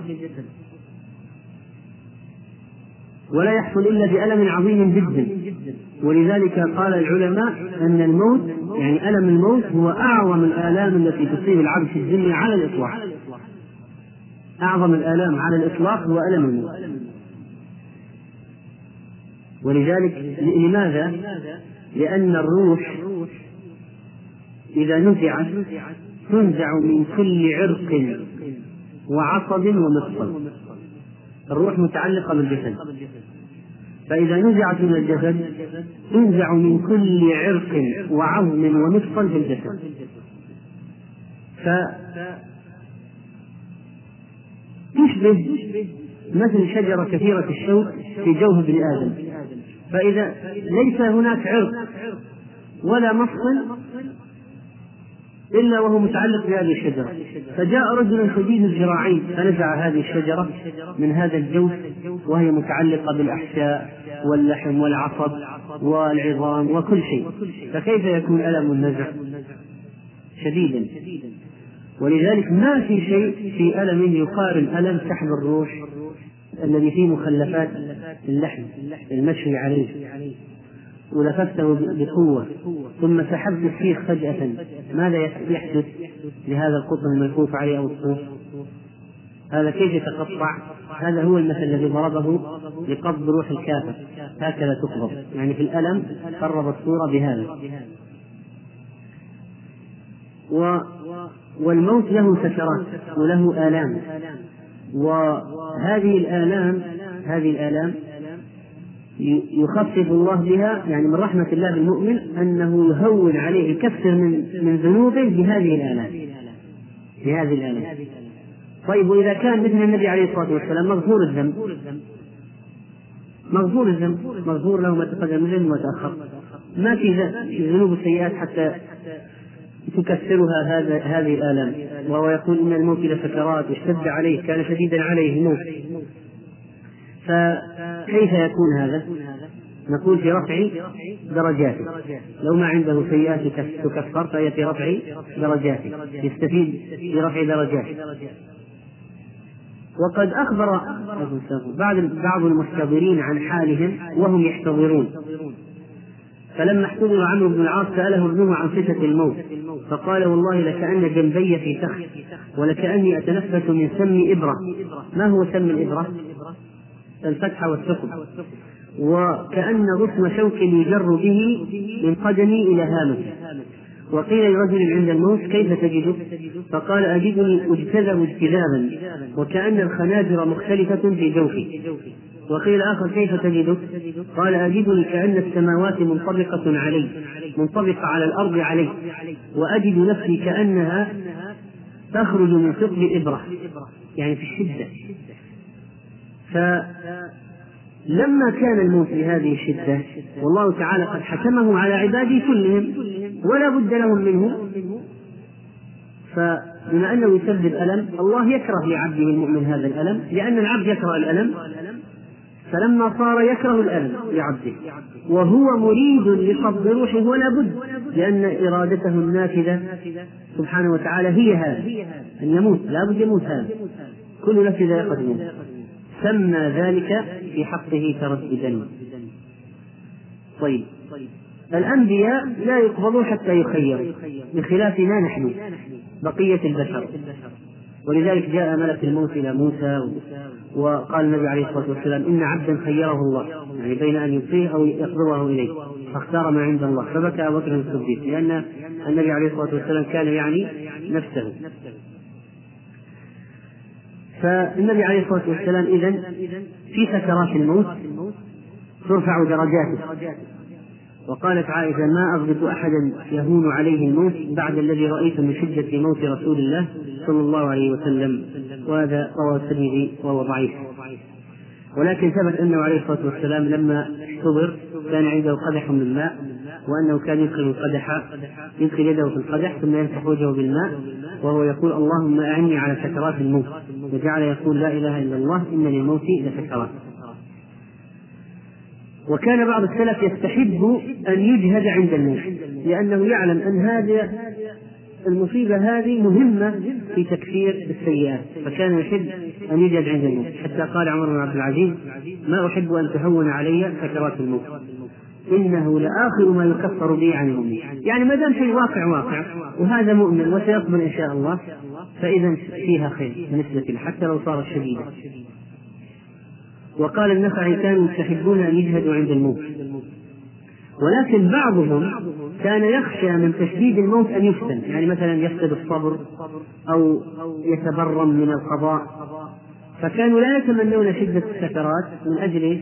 ولا يحصل إلا بألم عظيم جدا. ولذلك قال العلماء أن الموت يعني ألم الموت هو أعظم الآلام التي تصيب العبد في الدنيا على الإطلاق. أعظم الآلام على الإطلاق هو ألم الموت. ولذلك لماذا؟ لأن الروح إذا نزعت تنزع من كل عرق وعصب ومفصل الروح متعلقة بالجسد. فإذا نزعت من الجسد تنزع من كل عرق وعظم ومفصل في الجسد. ف تشبه مثل شجرة كثيرة الشوك في جوف ابن آدم. فإذا ليس هناك عرق ولا مفصل إلا وهو متعلق بهذه الشجرة. فجاء رجل شديد الذراعين فنزع هذه الشجرة من هذا الجوف وهي متعلقة بالأحشاء واللحم والعصب والعظام وكل شيء. فكيف يكون ألم النزع؟ شديدا. ولذلك ما في شيء في ألم يقارن ألم سحب الروح الذي فيه مخلفات اللحم المشوي عليه. ولففته بقوة. ثم سحبت السيخ فجأة. ماذا يحدث لهذا القطن الملفوف عليه أو الصوف؟ هذا كيف يتقطع؟ هذا هو المثل الذي ضربه لقبض روح الكافر. هكذا تقبض. يعني في الألم قرب الصورة بهذا. و والموت له سكرات وله آلام. وهذه الآلام هذه الآلام يخفف الله بها يعني من رحمة الله بالمؤمن أنه يهون عليه يكفر من من ذنوبه بهذه الآلام بهذه الآلام طيب وإذا كان مثل النبي عليه الصلاة والسلام مغفور الذنب. مغفور الذنب. مغفور له ما تقدم من ذنب وما تأخر. ما في ذنوب السيئات حتى تكسرها هذا هذه الآلام. وهو يقول إن الموت لسكرات اشتد عليه كان شديدا عليه الموت. فكيف يكون هذا؟ نقول في رفع درجاته. لو ما عنده سيئات تكفر فهي في رفع درجاته. يستفيد في رفع درجاته. وقد أخبر بعض بعض المحتضرين عن حالهم وهم يحتضرون. فلما احتضر عمرو بن العاص سأله ابنه عن صفة الموت. فقال والله لكأن جنبي في تخت ولكأني أتنفس من سم إبرة. ما هو سم الإبرة؟ الفتح والثقب وكأن غصن شوك يجر به من قدمي إلى هامتي وقيل لرجل عند الموت كيف تجده؟ فقال أجدني أجتذب اجتذابا وكأن الخناجر مختلفة في جوفي وقيل آخر كيف تجدك؟ قال أجدني كأن السماوات منطبقة علي منطبقة على الأرض علي وأجد نفسي كأنها تخرج من ثقب إبرة. يعني في الشدة. فلما كان الموت بهذه الشدة والله تعالى قد حكمه على عباده كلهم ولا بد لهم منه. فبما أنه يسبب ألم الله يكره لعبده المؤمن هذا الألم لأن العبد يكره الألم. فلما صار يكره الألم لعبده وهو مريد لقبض روحه ولا بد لأن إرادته النافذة سبحانه وتعالى هي هذا أن يموت لا بد يموت هذا. كل نفس ذائقة الموت. سمى ذلك في حقه ترددا. طيب. الأنبياء لا يقبضون حتى يخيروا بخلافنا نحن بقية البشر. ولذلك جاء ملك الموت إلى موسى وقال النبي عليه الصلاة والسلام إن عبدا خيره الله يعني بين أن يبقيه أو يقبضه إليه فاختار ما عند الله. فبكى أبو بكر الصديق لأن النبي عليه الصلاة والسلام كان يعني نفسه. فالنبي عليه الصلاة والسلام إذا في سكرات الموت ترفع درجاته. وقالت عائشة ما أضبط أحدا يهون عليه الموت بعد الذي رأيت من شدة موت رسول الله صلى الله عليه وسلم وهذا رواه الترمذي وهو ضعيف. ولكن ثبت أنه عليه الصلاة والسلام لما احتضر كان عنده قدح من ماء وأنه كان يدخل القدح يدخل يده في القدح ثم يمسح وجهه بالماء وهو يقول اللهم أعني على سكرات الموت وجعل يقول لا إله إلا الله إن للموت لسكرات وكان بعض السلف يستحب أن يجهد عند الموت لأنه يعلم أن هذه المصيبة هذه مهمة في تكفير السيئات فكان يحب أن يجهد عند الموت. حتى قال عمر بن عبد العزيز ما أحب أن تهون علي سكرات الموت. إنه لآخر ما يكفر به عن يومي يعني ما دام شيء واقع واقع. وهذا مؤمن وسيقبل إن شاء الله فإذا فيها خير بالنسبة له حتى لو صارت شديدة وقال النخعي كانوا يستحبون أن يجهدوا عند الموت. ولكن بعضهم كان يخشى من تشديد الموت أن يفتن. يعني مثلا يفقد الصبر أو يتبرم من القضاء. فكانوا لا يتمنون شدة السكرات من أجل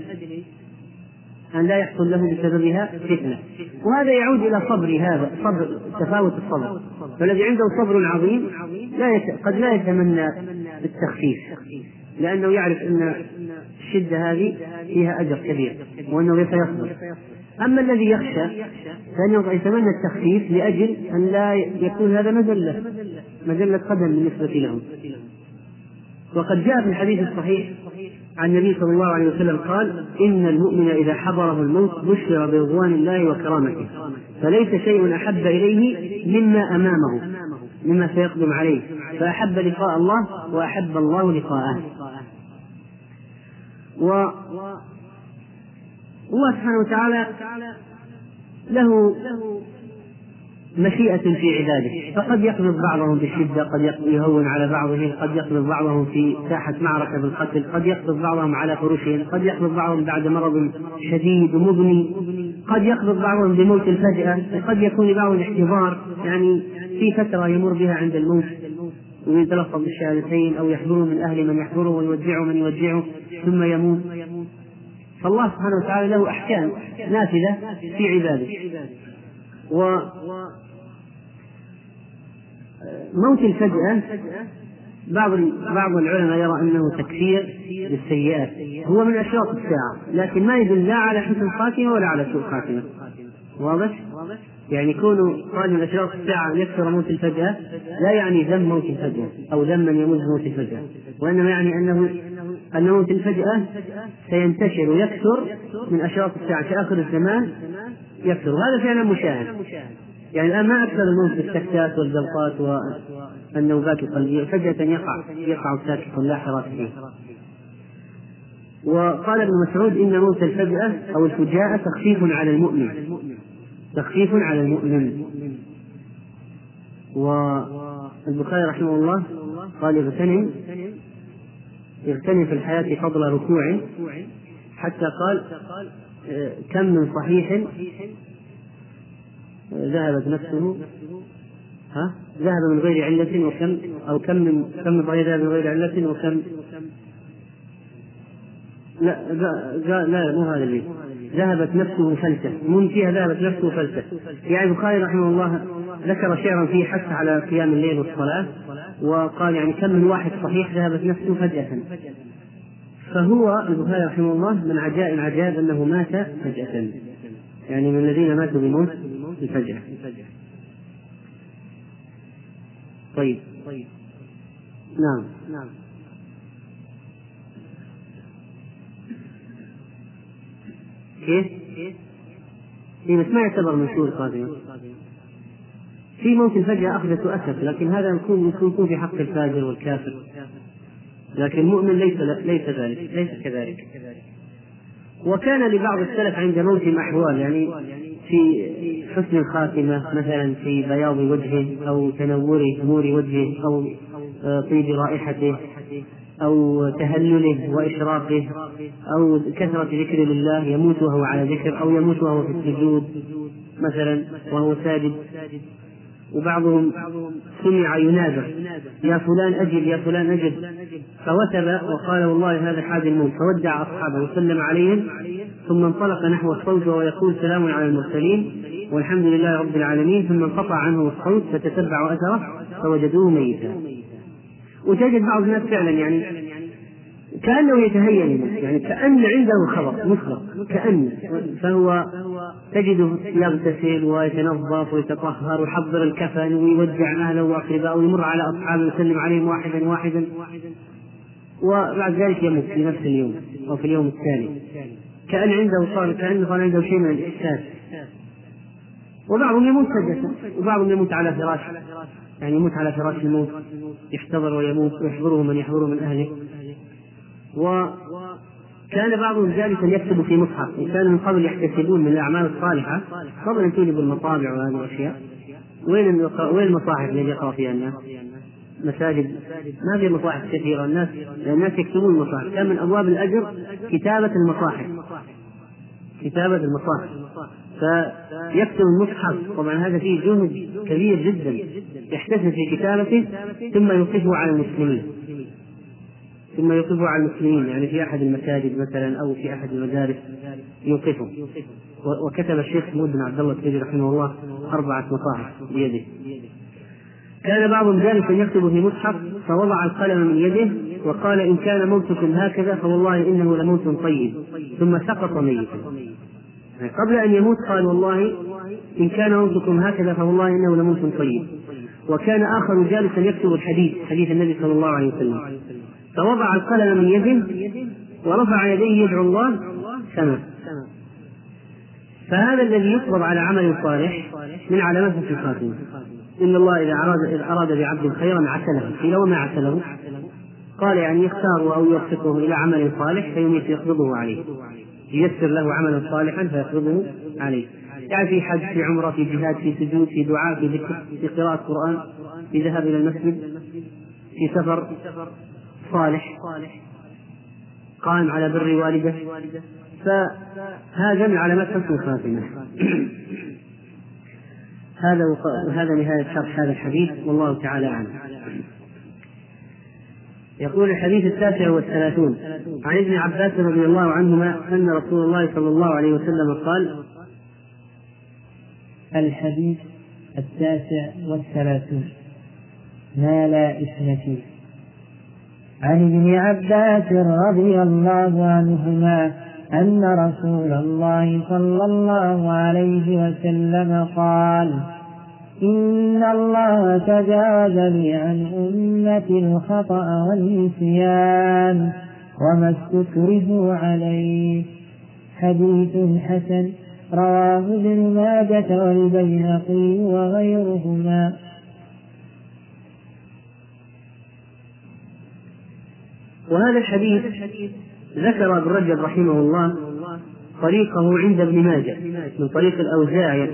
أن لا يحصل له بسببها فتنة. وهذا يعود إلى صبر هذا صبر تفاوت الصبر. فالذي عنده صبر عظيم لا يت... قد لا يتمنى التخفيف. لأنه يعرف أن الشدة هذه فيها أجر كبير وأنه سيصبر أما الذي يخشى فإنه يتمنى التخفيف لأجل أن لا يكون هذا مذلة مذلة قدم بالنسبة له وقد جاء في الحديث الصحيح عن النبي صلى الله عليه وسلم قال إن المؤمن إذا حضره الموت بشر برضوان الله وكرامته فليس شيء أحب إليه مما أمامه مما سيقدم عليه فأحب لقاء الله وأحب الله لقاءه. و الله سبحانه وتعالى له مشيئة في عباده. فقد يقبض بعضهم بالشدة قد يهون على بعضهم قد يقبض بعضهم في ساحة معركة بالقتل قد يقبض بعضهم على فرشهم قد يقبض بعضهم بعد مرض شديد ومبني قد يقبض بعضهم بموت الفجأة وقد يكون لبعضهم احتضار يعني في فترة يمر بها عند الموت ويتلفظ بالشهادتين أو يحضره من أهل من يحضره ويودعه من يودعه ثم يموت. فالله سبحانه وتعالى له أحكام نافذة في عباده. و موت الفجأة بعض بعض العلماء يرى أنه تكفير للسيئات. هو من أشراط الساعة لكن ما يدل لا على حسن خاتمه ولا على سوء خاتمه واضح؟ يعني كونه قال من أشراط الساعة ان يكثر موت الفجأة لا يعني ذم موت الفجأة أو ذم من يموت موت الفجأة. وإنما يعني انه أن موت الفجأة سينتشر ويكثر من أشراط الساعة في اخر الزمان يكثر. وهذا فعلا مشاهد. يعني الآن ما أكثر الموت بالسكتات والجلطات والنوبات القلبية فجأة يقع يقع ساكت لا حراك فيه. وقال ابن مسعود إن موت الفجأة أو الفجاءة تخفيف على المؤمن. تخفيف على المؤمن. والبخاري رحمه الله قال اغتنم. اغتنم في الحياة فضل ركوع. حتى قال كم من صحيح ذهبت نفسه ها؟ ذهب من غير علة وكم أو كم من كم من ذهب من غير علة وكم لا لا, لا مو هذا اللي. ذهبت نفسه فلسة. من فيها ذهبت نفسه فلسة. يعني البخاري رحمه الله ذكر شعرا فيه حث على قيام الليل والصلاة وقال يعني كم من واحد صحيح ذهبت نفسه فجأة. فهو البخاري رحمه الله من عجائب العجائب أنه مات فجأة. يعني من الذين ماتوا بموت الفجأة طيب. نعم. نعم كيف؟ إيه بس ما يعتبر منشور قادما في موت الفجأة أخذة أسف لكن هذا يكون يكون في حق الفاجر والكافر. لكن المؤمن ليس ليس ذلك ليس كذلك. وكان لبعض السلف عند موتهم أحوال يعني في حسن الخاتمة مثلا في بياض وجهه أو تنوره نور وجهه أو طيب رائحته أو تهلله وإشراقه أو كثرة ذكر لله يموت وهو على ذكر أو يموت وهو في السجود مثلا وهو ساجد. وبعضهم سمع ينادى يا فلان أجل يا فلان أجل فوثب وقال والله هذا حاد الموت. فودع أصحابه وسلم عليهم ثم انطلق نحو الصوت وهو يقول سلام على المرسلين والحمد لله رب العالمين. ثم انقطع عنه الصوت فتتبعوا أثره فوجدوه ميتا. وتجد بعض الناس فعلا يعني كأنه يتهيأ يعني كأن عنده خبر مخرق كأن. فهو تجده يغتسل ويتنظف ويتطهر ويحضر الكفن ويودع أهله وأقربائه ويمر على أصحابه ويسلم عليهم واحدا واحدا. وبعد ذلك يموت في نفس اليوم أو في اليوم التالي كأن عنده صار كأنه صار عنده شيء من الإحساس. وبعضهم يموت فجأة وبعضهم يموت على فراش يعني يموت على فراش الموت يحتضر ويموت ويحضره من يحضره من أهله. وكان بعضهم جالسا يكتب في مصحف. كانوا من قبل يحتسبون من الأعمال الصالحة قبل أن توجد المطابع وهذه الأشياء. وين وين المصاحف الذي يقرأ فيها الناس؟ مساجد. ما في مصاحف كثيرة. الناس الناس يكتبون المصاحف. كان من أبواب الأجر كتابة المصاحف. كتابة المصاحف. فيكتب المصحف. طبعا هذا فيه جهد كبير جدا. يحتسب في كتابته ثم يوقفه على المسلمين. ثم يوقفه على المسلمين يعني في أحد المساجد مثلا أو في أحد المدارس يوقفه. وكتب الشيخ محمود بن عبد الله السيدي رحمه الله أربعة مصاحف بيده. كان بعضهم جالسا يكتب في مصحف فوضع القلم من يده وقال إن كان موتكم هكذا فوالله إنه لموت طيب. ثم سقط ميتا. يعني قبل أن يموت قال والله إن كان موتكم هكذا فوالله إنه لموت طيب. وكان آخر جالسا يكتب الحديث حديث النبي صلى الله عليه وسلم. فوضع القلم من يده ورفع يديه يدعو الله سمع. فهذا الذي يقبض على عمل صالح من علامات حسن الخاتمة إن الله إذا أراد إذا أراد بعبد خيرا عسله قيل وما عسله؟ قال يعني يختاره أو يوفقه إلى عمل صالح فيميت يقبضه عليه. ييسر له عملا صالحا فيقبضه عليه. يعني في حج في عمرة في جهاد في سجود في دعاء في ذكر في قراءة قرآن في ذهاب إلى المسجد في سفر صالح. قائم على بر والده. فهذا من علامات حسن الخاتمة. هذا هذا نهاية شرح هذا الحديث. والله تعالى أعلم. يقول الحديث التاسع والثلاثون. عن ابن عباس رضي الله عنهما أن رسول الله صلى الله عليه وسلم قال الحديث التاسع والثلاثون. ما لا إثم فيه. عن ابن عباس رضي الله عنهما أن رسول الله صلى الله عليه وسلم قال إن الله تجاوز لي عن أمتي الخطأ والنسيان وما استكرهوا عليه. حديث حسن رواه ابن ماجة والبيهقي وغيرهما. وهذا الحديث ذكر ابن رجب رحمه الله طريقه عند ابن ماجه من طريق الأوزاعي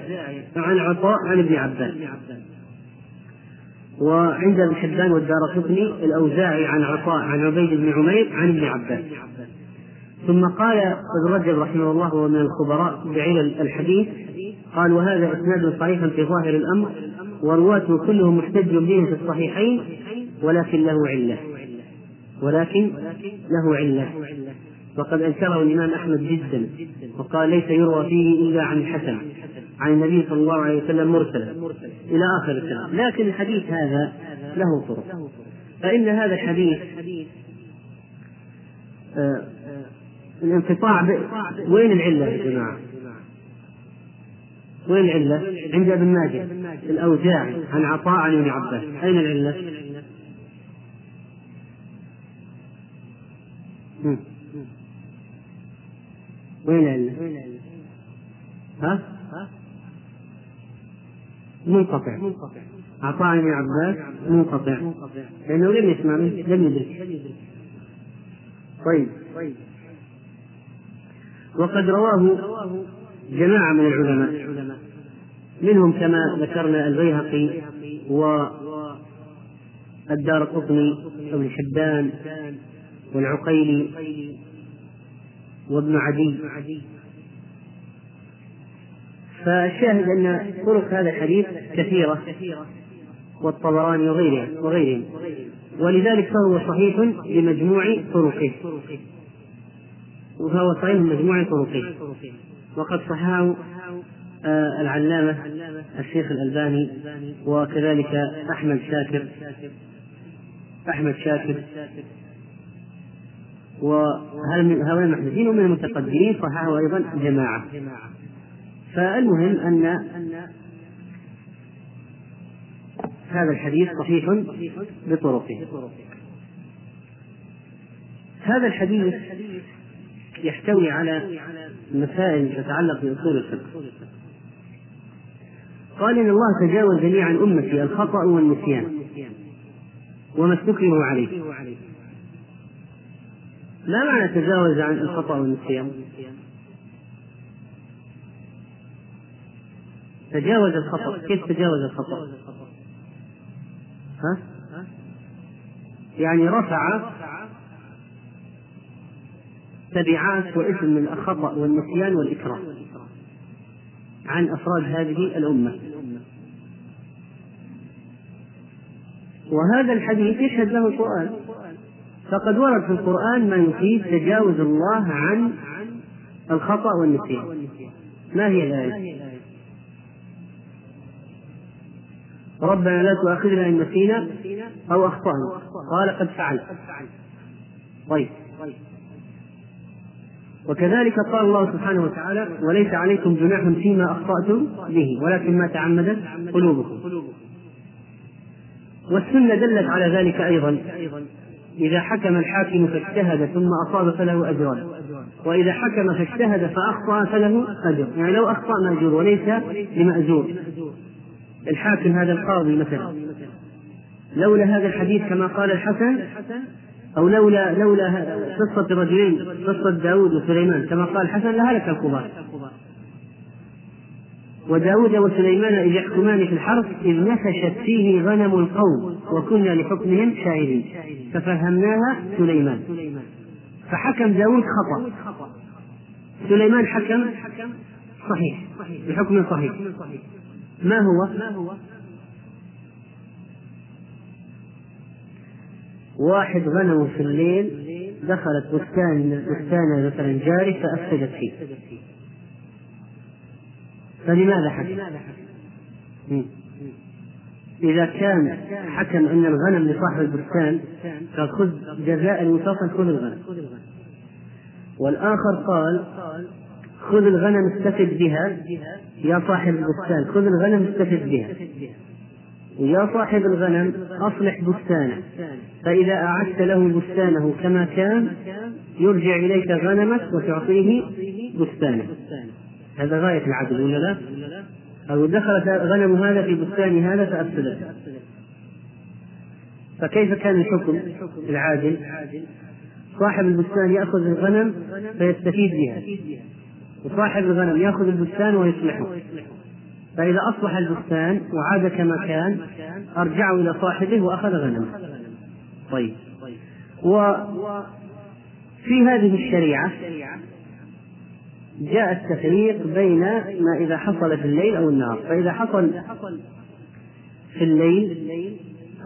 عن عطاء عن ابن عباس. وعند ابن حبان والدار قطني الأوزاعي عن عطاء عن عبيد بن عمير عن ابن عباس. ثم قال ابن رجب رحمه الله وهو من الخبراء بعلل الحديث قال وهذا إسناد صحيح في ظاهر الأمر ورواته كلهم محتج به في الصحيحين ولكن له علة. ولكن له علة وقد أنكره الإمام أحمد جدا وقال ليس يروى فيه إلا عن الحسن عن النبي صلى الله عليه وسلم مرسلا إلى آخر الكلام لكن الحديث هذا له طرق فإن هذا الحديث آه الانقطاع وين العلة يا جماعة؟ وين العلة؟ عند ابن ماجه الأوزاعي عن عطاء عن ابن عباس أين العلة؟ وين العلة؟ ها؟ منقطع. عطاء ابن عباس منقطع. لأنه لم يسمع لم يدرك. طيب. وقد رواه جماعة من العلماء. منهم كما ذكرنا البيهقي والدار قطني وابن حبان والعقيلي وابن عدي. فالشاهد أن طرق هذا الحديث كثيرة والطبراني وغيره وغيرهم ولذلك فهو صحيح بمجموع طرقه. وهو صحيح بمجموع طرقه. وقد صححه آه العلامة الشيخ الألباني وكذلك أحمد شاكر. أحمد شاكر. وهؤلاء المحدثين ومن المتقدمين صححه أيضا جماعة. فالمهم أن هذا الحديث صحيح بطرقه. هذا الحديث يحتوي على مسائل تتعلق بأصول الفقه. قال إن الله تجاوز جميع عن أمتي الخطأ والنسيان وما استكرهوا عليه. ما معنى تجاوز عن الخطأ والنسيان؟ تجاوز الخطأ كيف تجاوز الخطأ؟ ها؟ يعني رفع تبعات واسم الخطأ والنسيان والإكراه عن أفراد هذه الأمة وهذا الحديث يشهد له القرآن فقد ورد في القرآن ما يفيد تجاوز الله عن الخطأ والنسيان. ما هي الآية؟ ربنا لا تؤاخذنا إن نسينا أو أخطأنا. قال قد فعلت. طيب. وكذلك قال الله سبحانه وتعالى وليس عليكم جناح فيما أخطأتم به ولكن ما تعمدت قلوبكم. والسنة دلت على ذلك أيضا. إذا حكم الحاكم فاجتهد ثم أصاب فله أجران وإذا حكم فاجتهد فأخطأ فله أجر. يعني لو أخطأ مأجور وليس لمأجور. الحاكم هذا القاضي مثلا. لولا هذا الحديث كما قال الحسن أو لولا لولا قصة الرجلين قصة داود وسليمان كما قال الحسن لهلك القضاة وداود وسليمان إذ يحكمان في الحرث إذ نفشت فيه غنم القوم وكنا لحكمهم شاهدين. ففهمناها سليمان. فحكم داود خطأ. سليمان حكم صحيح بحكم صحيح. ما هو؟ واحد غنم في الليل دخلت بستان بستان مثلا جاري فأفسدت فيه. فلماذا حكم؟ إذا كان حكم أن الغنم لصاحب البستان فخذ جزاء المتصل خذ الغنم. والآخر قال خذ الغنم استفد بها يا صاحب البستان. خذ الغنم استفد بها. ويا صاحب الغنم أصلح بستانه. فإذا أعدت له بستانه كما كان يرجع إليك غنمك وتعطيه بستانه. هذا غاية العدل ولا لا؟ أو دخلت غنم هذا في بستان هذا فأفسدته فكيف كان الحكم العادل؟ صاحب البستان يأخذ الغنم فيستفيد بها. وصاحب الغنم يأخذ البستان ويصلحه. فإذا أصلح البستان وعاد كما كان أرجعه إلى صاحبه وأخذ غنمه. طيب. وفي هذه الشريعة جاء التفريق بين ما إذا حصل في الليل أو النهار. فإذا حصل في الليل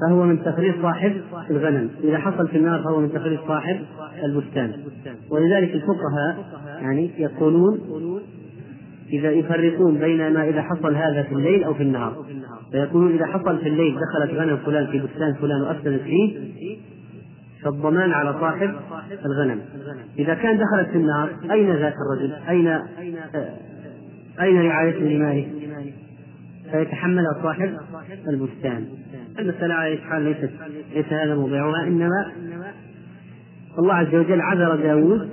فهو من تفريط صاحب الغنم. إذا حصل في النهار فهو من تفريط صاحب البستان. ولذلك الفقهاء يعني يقولون إذا يفرقون بين ما إذا حصل هذا في الليل أو في النهار. فيقولون إذا حصل في الليل دخلت غنم فلان في بستان فلان وأفسدت فيه فالضمان على صاحب الغنم. إذا كان دخلت في النار أين ذاك الرجل؟ أين أين رعايته لماله فيتحملها صاحب البستان. المسألة على أي حال؟ ليست ليس هذا موضوعها إنما الله عز وجل عذر داود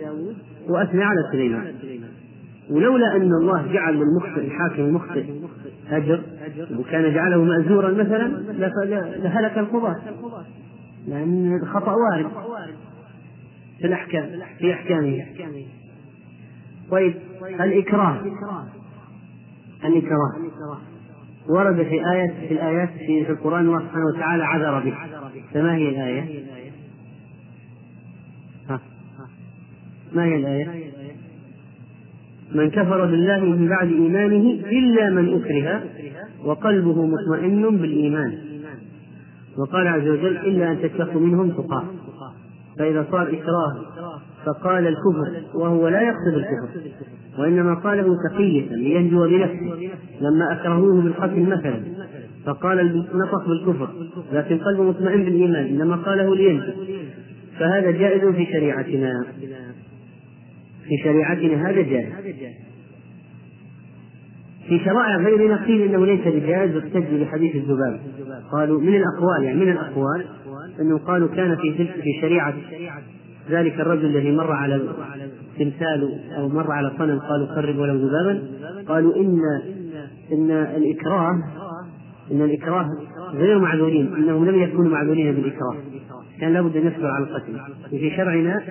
وأثنى على سليمان. ولولا أن الله جعل للمخطئ الحاكم المخطئ أجر وكان جعله مأزورا مثلا لهلك القضاة. لأن الخطأ وارد في الأحكام في أحكامه. طيب الإكراه. الإكراه. ورد في آية في الآيات في, في القرآن الله سبحانه وتعالى عذر به. فما هي الآية؟ ها. ما هي الآية؟ من كفر بالله من بعد إيمانه إلا من أكره وقلبه مطمئن بالإيمان. وقال عز وجل إلا أن تتقوا منهم تقاه. فإذا صار إكراه فقال الكفر وهو لا يقصد الكفر. وإنما قاله تقية لينجو بنفسه لما أكرهوه بالقتل مثلا. فقال نطق بالكفر لكن قلبه مطمئن بالإيمان إنما قاله لينجو. فهذا جائز في شريعتنا. في شريعتنا هذا جائز. في شرائع غيرنا قيل إنه ليس بجائز واحتج بحديث الذباب قالوا من الأقوال يعني من الأقوال أنه قالوا كان في في شريعة ذلك الرجل الذي مر على تمثال أو مر على صنم قالوا قرب ولو ذبابا. قالوا إن إن الإكراه إن الإكراه غير معذورين إنهم لم يكونوا معذورين بالإكراه. كان لابد أن يصبر على القتل. وفي شرعنا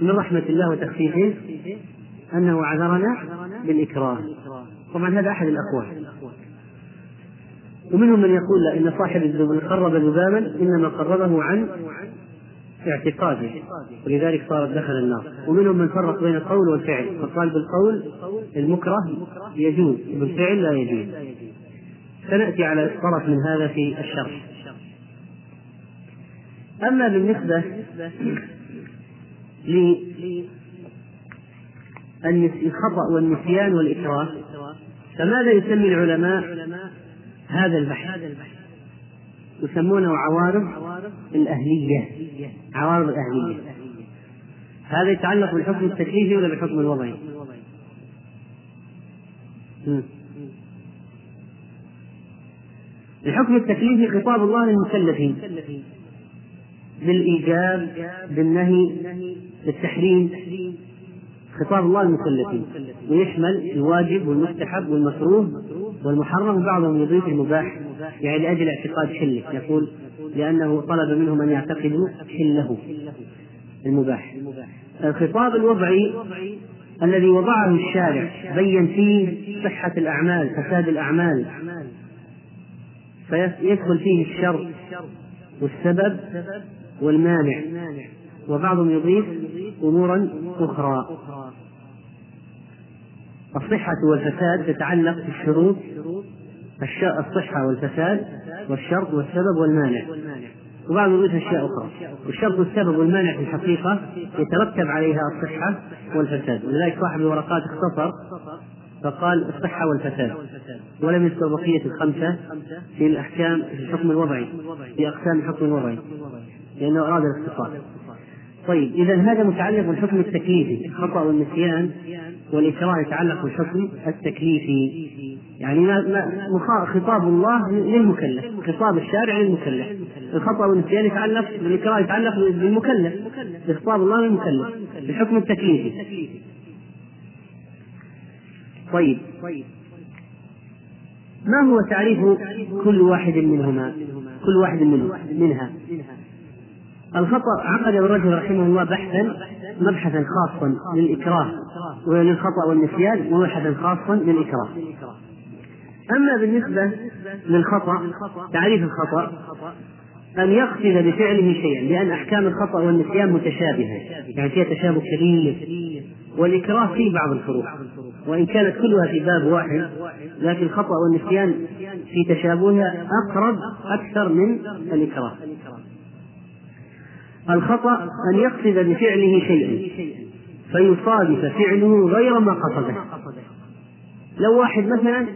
من رحمة الله وتخفيفه أنه عذرنا بالإكراه. طبعا هذا أحد الأقوال. ومنهم من يقول لا إن صاحب الذباب قرب ذبابا إنما قربه عن اعتقاده. ولذلك صارت دخل النار. ومنهم من فرق بين القول والفعل. فقال بالقول المكره يجوز بالفعل لا يجوز. سنأتي على طرف من هذا في الشرح. أما بالنسبة للخطأ والنسيان والإكراه. فماذا يسمي العلماء؟ هذا البحث. يسمونه عوارض الأهلية. عوارض الأهلية. هذا يتعلق بالحكم التكليفي ولا بالحكم الوضعي؟ الحكم التكليفي خطاب الله للمكلفين. بالإيجاب بالنهي بالتحريم. خطاب الله للمكلفين ويشمل الواجب والمستحب والمكروه والمحرم وبعضهم يضيف المباح يعني لأجل اعتقاد حله يقول لأنه طلب منهم أن يعتقدوا حله المباح. الخطاب الوضعي الذي وضعه الشارع بين فيه صحة الأعمال فساد الأعمال فيدخل فيه الشر والسبب والمانع وبعضهم يضيف أمورا أخرى. الصحة والفساد تتعلق بالشروط الصحة والفساد والشرط والسبب والمانع. وبعض يضيف أشياء أخرى. والشرط والسبب والمانع في الحقيقة يترتب عليها الصحة والفساد. ولذلك صاحب الورقات اختصر فقال الصحة والفساد. ولم يذكر بقية الخمسة في الأحكام في الحكم الوضعي في أقسام الحكم الوضعي لأنه أراد الاختصار. طيب إذا هذا متعلق بالحكم التكليفي الخطأ والنسيان والإكراه يتعلق بالحكم التكليفي. يعني ما ما خطاب الله للمكلف خطاب الشارع للمكلف. الخطأ والنسيان يتعلق بالإكراه يتعلق بالمكلف خطاب الله للمكلف الحكم التكليفي. طيب ما هو تعريف كل واحد منهما؟ كل واحد منها؟ الخطأ عقد الرجل رحمه الله بحثا مبحثا خاصا للإكراه وللخطأ والنسيان ومبحثا خاصا للإكراه. أما بالنسبة للخطأ تعريف الخطأ أن يقصد بفعله شيئا لأن أحكام الخطأ والنسيان متشابهة. يعني فيها تشابه كبير والإكراه في بعض الفروق وإن كانت كلها في باب واحد لكن الخطأ والنسيان في تشابهها أقرب أكثر من الإكراه. الخطأ أن يقصد بفعله شيئا فيصادف فعله غير ما قصده. لو واحد مثلا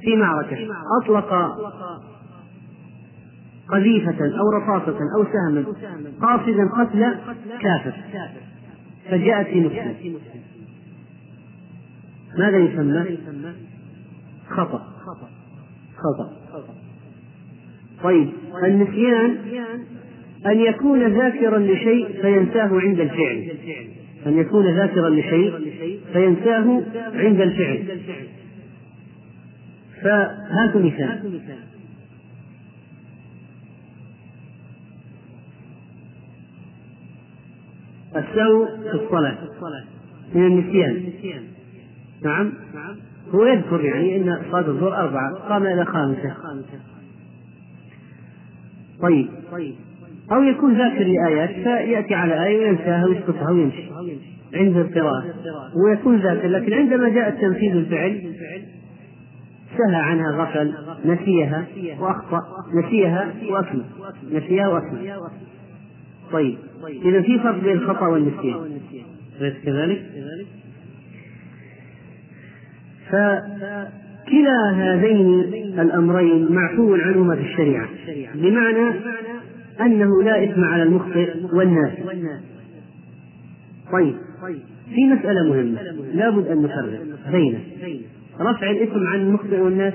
في معركة أطلق قذيفة أو رصاصة أو سهما قاصدا قتل كافر فجاءت في مسلم. ماذا يسمى؟ خطأ. خطأ. طيب النسيان أن يكون ذاكرا لشيء فينساه عند الفعل. أن يكون ذاكرا لشيء فينساه عند الفعل. فهاتوا مثال. السهو في الصلاة من النسيان. نعم. هو يذكر يعني أن صلاة الظهر أربعة. قام إلى خامسة. طيب. أو يكون ذاكر لآيات فيأتي على آية وينساها ويسقطها ويمشي عند القراءة. ويكون ذاكر لكن عندما جاء تنفيذ الفعل سهى عنها غفل نسيها وأخطأ نسيها وأكمل نسيها وأكمل. طيب إذا في فرق بين الخطأ والنسيان. أليس كذلك؟ فكلا هذين الأمرين معفو عنهما في الشريعة. بمعنى أنه لا إثم على المخطئ والناس. طيب. في مسألة مهمة. لابد أن نفرق بين رفع الإثم عن المخطئ والناس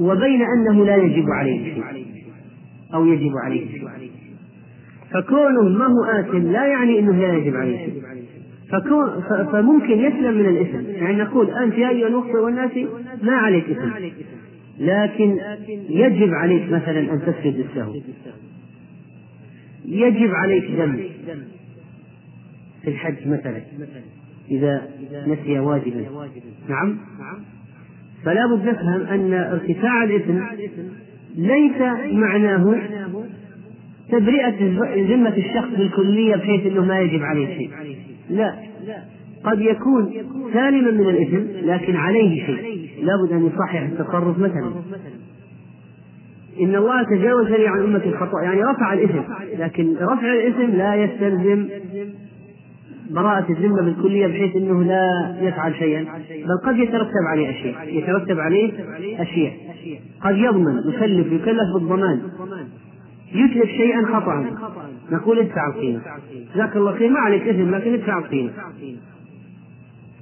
وبين أنه لا يجب عليه شيء أو يجب عليه شيء. فكونه ما هو آثم لا يعني أنه لا يجب عليه شيء. فكون فممكن يسلم من الإثم. يعني نقول أنت يا أيها المخطئ والناس ما عليك إثم. لكن يجب عليك مثلا أن تسجد السهو يجب عليك دم في الحج مثلا إذا نسي واجبا. نعم؟ فلا بد نفهم أن ارتفاع الإثم ليس معناه تبرئة ذمة الشخص بالكلية بحيث أنه ما يجب عليه شيء. لا. قد يكون سالما من الإثم لكن عليه شيء. لابد أن يصحح التصرف مثلا. إن الله تجاوز لي عن أمة الخطأ يعني رفع الإثم لكن رفع الإثم لا يستلزم براءة الذمة بالكلية بحيث أنه لا يفعل شيئا. بل قد يترتب عليه أشياء يترتب عليه أشياء قد يضمن يكلف يكلف بالضمان. يتلف شيئا خطأ. نقول ادفع القيمة. جزاك الله خير. ما عليك إثم لكن ادفع القيمة.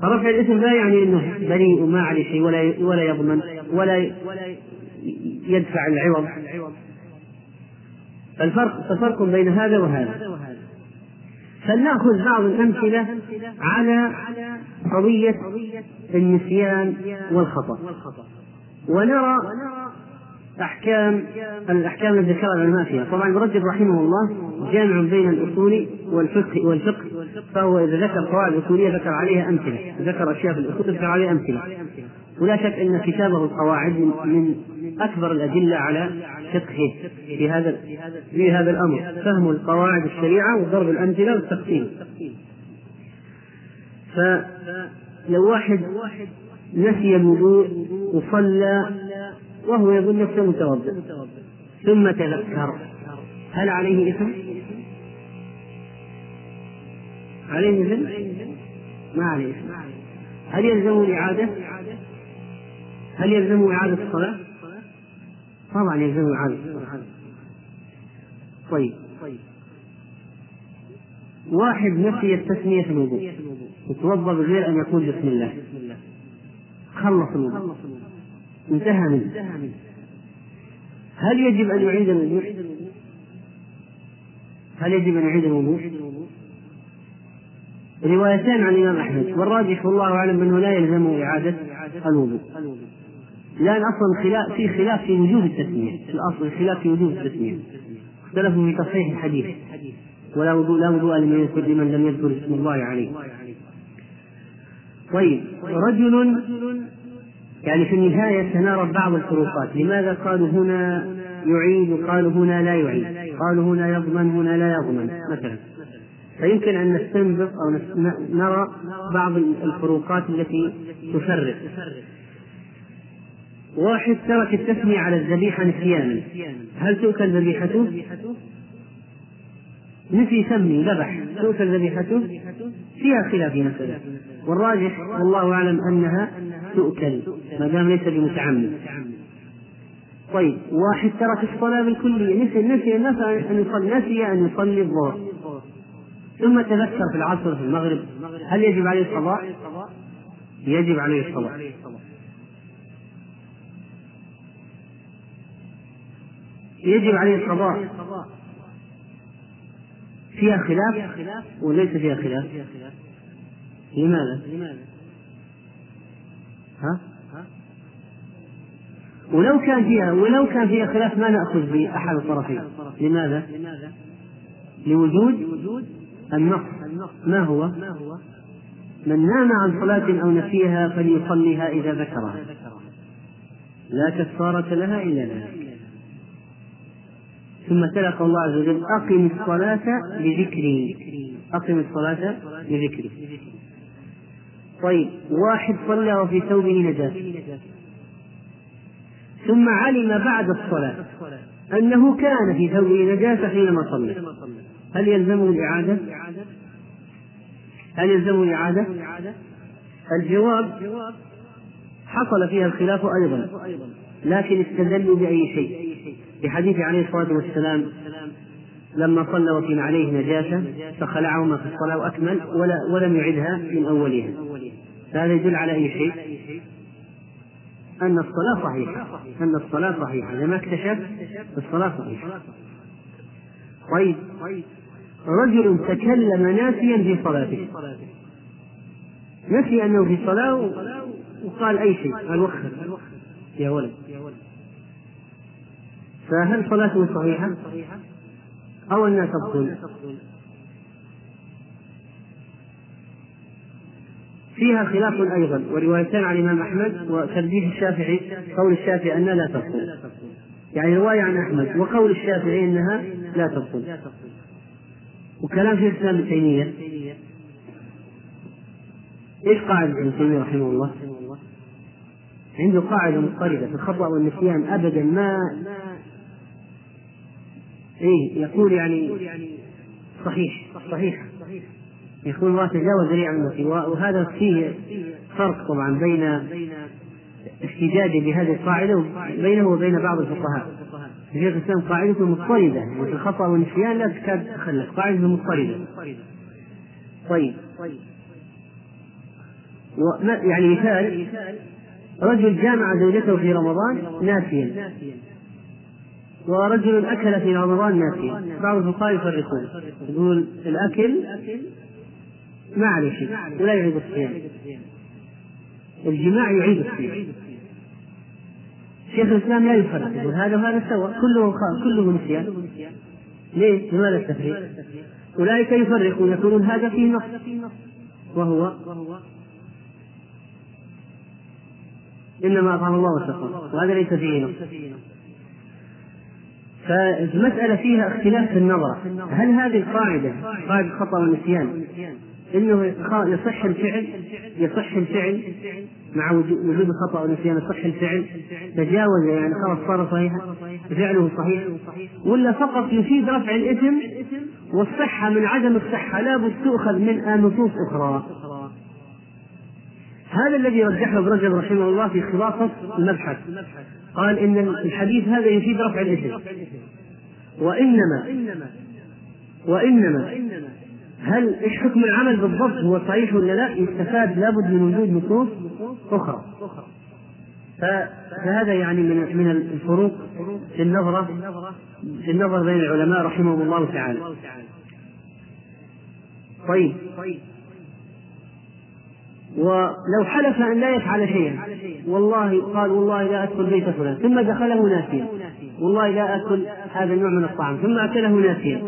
فرفع الإثم لا يعني أنه بريء وما عليه شيء ولا ولا يضمن ولا يدفع العوض. فالفرق فرق بين هذا وهذا. فلنأخذ بعض الأمثلة على قضية النسيان والخطأ. ونرى أحكام الأحكام التي ذكرها العلماء فيها، طبعا رجب رحمه الله جامع بين الأصول والفقه والفقه فهو إذا ذكر قواعد أصولية ذكر عليها أمثلة، ذكر أشياء في الأصول ذكر عليها أمثلة، ولا شك أن كتابه القواعد من أكبر الأدلة على فقهه في هذا في هذا الأمر، فهم القواعد الشريعة وضرب الأمثلة والتقسيم. فلو واحد نسي الوضوء وصلى وهو يظن نفسه متوضئ ثم تذكر هل عليه إثم؟ عليه إثم؟ ما عليه إثم هل يلزمه الإعادة؟ هل يلزمه إعادة الصلاة؟ طبعا يلزمه إعادة الصلاة طيب واحد نسي التسمية في الوضوء يتوضأ بغير أن يقول بسم الله خلص الوضوء انتهى منه. هل يجب أن يعيد الوضوء؟ هل يجب أن يعيد الوضوء؟ روايتان عن الإمام أحمد. والراجح والله أعلم أنه لا يلزمه إعادة الوضوء. لأن أصلا خلاف في خلاف في وجوب التسمية. في الأصل خلاف في وجوب التسمية. اختلفوا في تصحيح الحديث. ولا وضوء لا وضوء لمن يذكر لمن لم يذكر اسم الله عليه. طيب رجل يعني في النهاية تنارى بعض الفروقات. لماذا قالوا هنا يعيد وقالوا هنا لا يعيد قالوا هنا يضمن هنا لا يضمن مثلا. فيمكن أن نستنبط أو نرى بعض الفروقات التي تفرق. واحد ترك التسمية على الذبيحة نسيانا. هل تؤكل ذبيحته؟ نسي يسمي ذبح. تؤكل ذبيحته؟ فيها خلاف مسألة والراجح والله أعلم أنها تؤكل. ما دام ليس بمتعمد. طيب واحد ترك الصلاة بالكلية. نسي نسي أن يصلي نسي أن يصلي الظهر. ثم تذكر في العصر في المغرب هل يجب عليه القضاء؟ يجب عليه القضاء يجب عليه القضاء فيها خلاف؟ وليس فيها خلاف. لماذا؟ ها؟ ولو كان فيها ولو كان فيها خلاف ما نأخذ بأحد الطرفين لماذا؟ لوجود النص ما هو؟ من نام عن صلاة أو نسيها فليصليها إذا ذكرها لا كفارة لها إلا ذلك ثم تلا الله عز وجل أقم الصلاة لذكري أقم الصلاة لذكري طيب واحد صلى وفي ثوبه نجاسة ثم علم بعد الصلاة أنه كان في ثوبه نجاسة حينما صلى هل يلزمه الإعادة؟ هل يلزمه الإعادة؟ الجواب حصل فيها الخلاف أيضا لكن استدلوا بأي شيء بحديث عليه الصلاة والسلام لما صلى وكان عليه نجاسة فخلعهما في الصلاة وأكمل ولا ولم يعدها من أولها. فهذا يدل على أي شيء؟ أن الصلاة صحيحة. أن الصلاة صحيحة. لما اكتشف الصلاة صحيحة. طيب. رجل تكلم ناسيا في صلاته. نسي أنه في صلاة وقال أي شيء؟ قال وخر يا ولد. فهل صلاته صحيحة؟ أو أنها تبطل. فيها خلاف أيضا وروايتان عن الإمام أحمد وترجيح الشافعي قول الشافعي أنها لا تبطل. يعني رواية عن أحمد وقول الشافعي أنها لا تبطل. وكلام شيخ الإسلام ابن تيمية. إيش قاعدة ابن تيمية رحمه الله؟ عنده قاعدة مضطردة في الخطأ والنسيان أبدا ما إيه يقول يعني صحيح صحيح. يقول الله تجاوز نفسي. وهذا فيه فرق طبعا بين احتجاجه بهذه القاعدة بينه وبين بعض الفقهاء. شيخ الإسلام قاعدته مضطردة يعني في الخطأ والنسيان لا تكاد تخلف. قاعدته مضطردة. طيب. يعني مثال رجل جامع زوجته في رمضان ناسيا. ورجل أكل في رمضان ناسيا بعض الفقهاء يفرقون. يقول الأكل ما عليه شيء ولا يعيد الصيام. الجماع يعيد الصيام. شيخ الإسلام لا يفرق يقول هذا وهذا سوا كله كله نسيان ليه؟ لماذا التفريق؟ أولئك يفرقون يقولون هذا فيه نص. وهو إنما أطعم الله واتقى وهذا ليس فيه نص. فالمسألة فيها اختلاف في النظرة هل هذه القاعدة قاعدة الخطأ والنسيان إنه يصح الفعل يصح الفعل مع وجود الخطا والنسيان يصح الفعل تجاوز يعني خلاص صار صحيحا فعله صحيح. ولا فقط يفيد رفع الإثم والصحة من عدم الصحة لابد تؤخذ من نصوص أخرى. هذا الذي رجحه ابن رجب رحمه الله في خلاصة المبحث. قال إن الحديث هذا يفيد رفع الإثم وإنما وإنما هل إيش حكم العمل بالضبط هو صحيح ولا لا؟ يستفاد لابد من وجود نصوص أخرى فهذا يعني من من الفروق في النظرة في النظر بين العلماء رحمهم الله تعالى. طيب ولو حلف أن لا يفعل شيئا والله قال والله لا أدخل بيت فلان ثم دخله ناسيا والله لا أكل هذا النوع من الطعام ثم أكله ناسيا.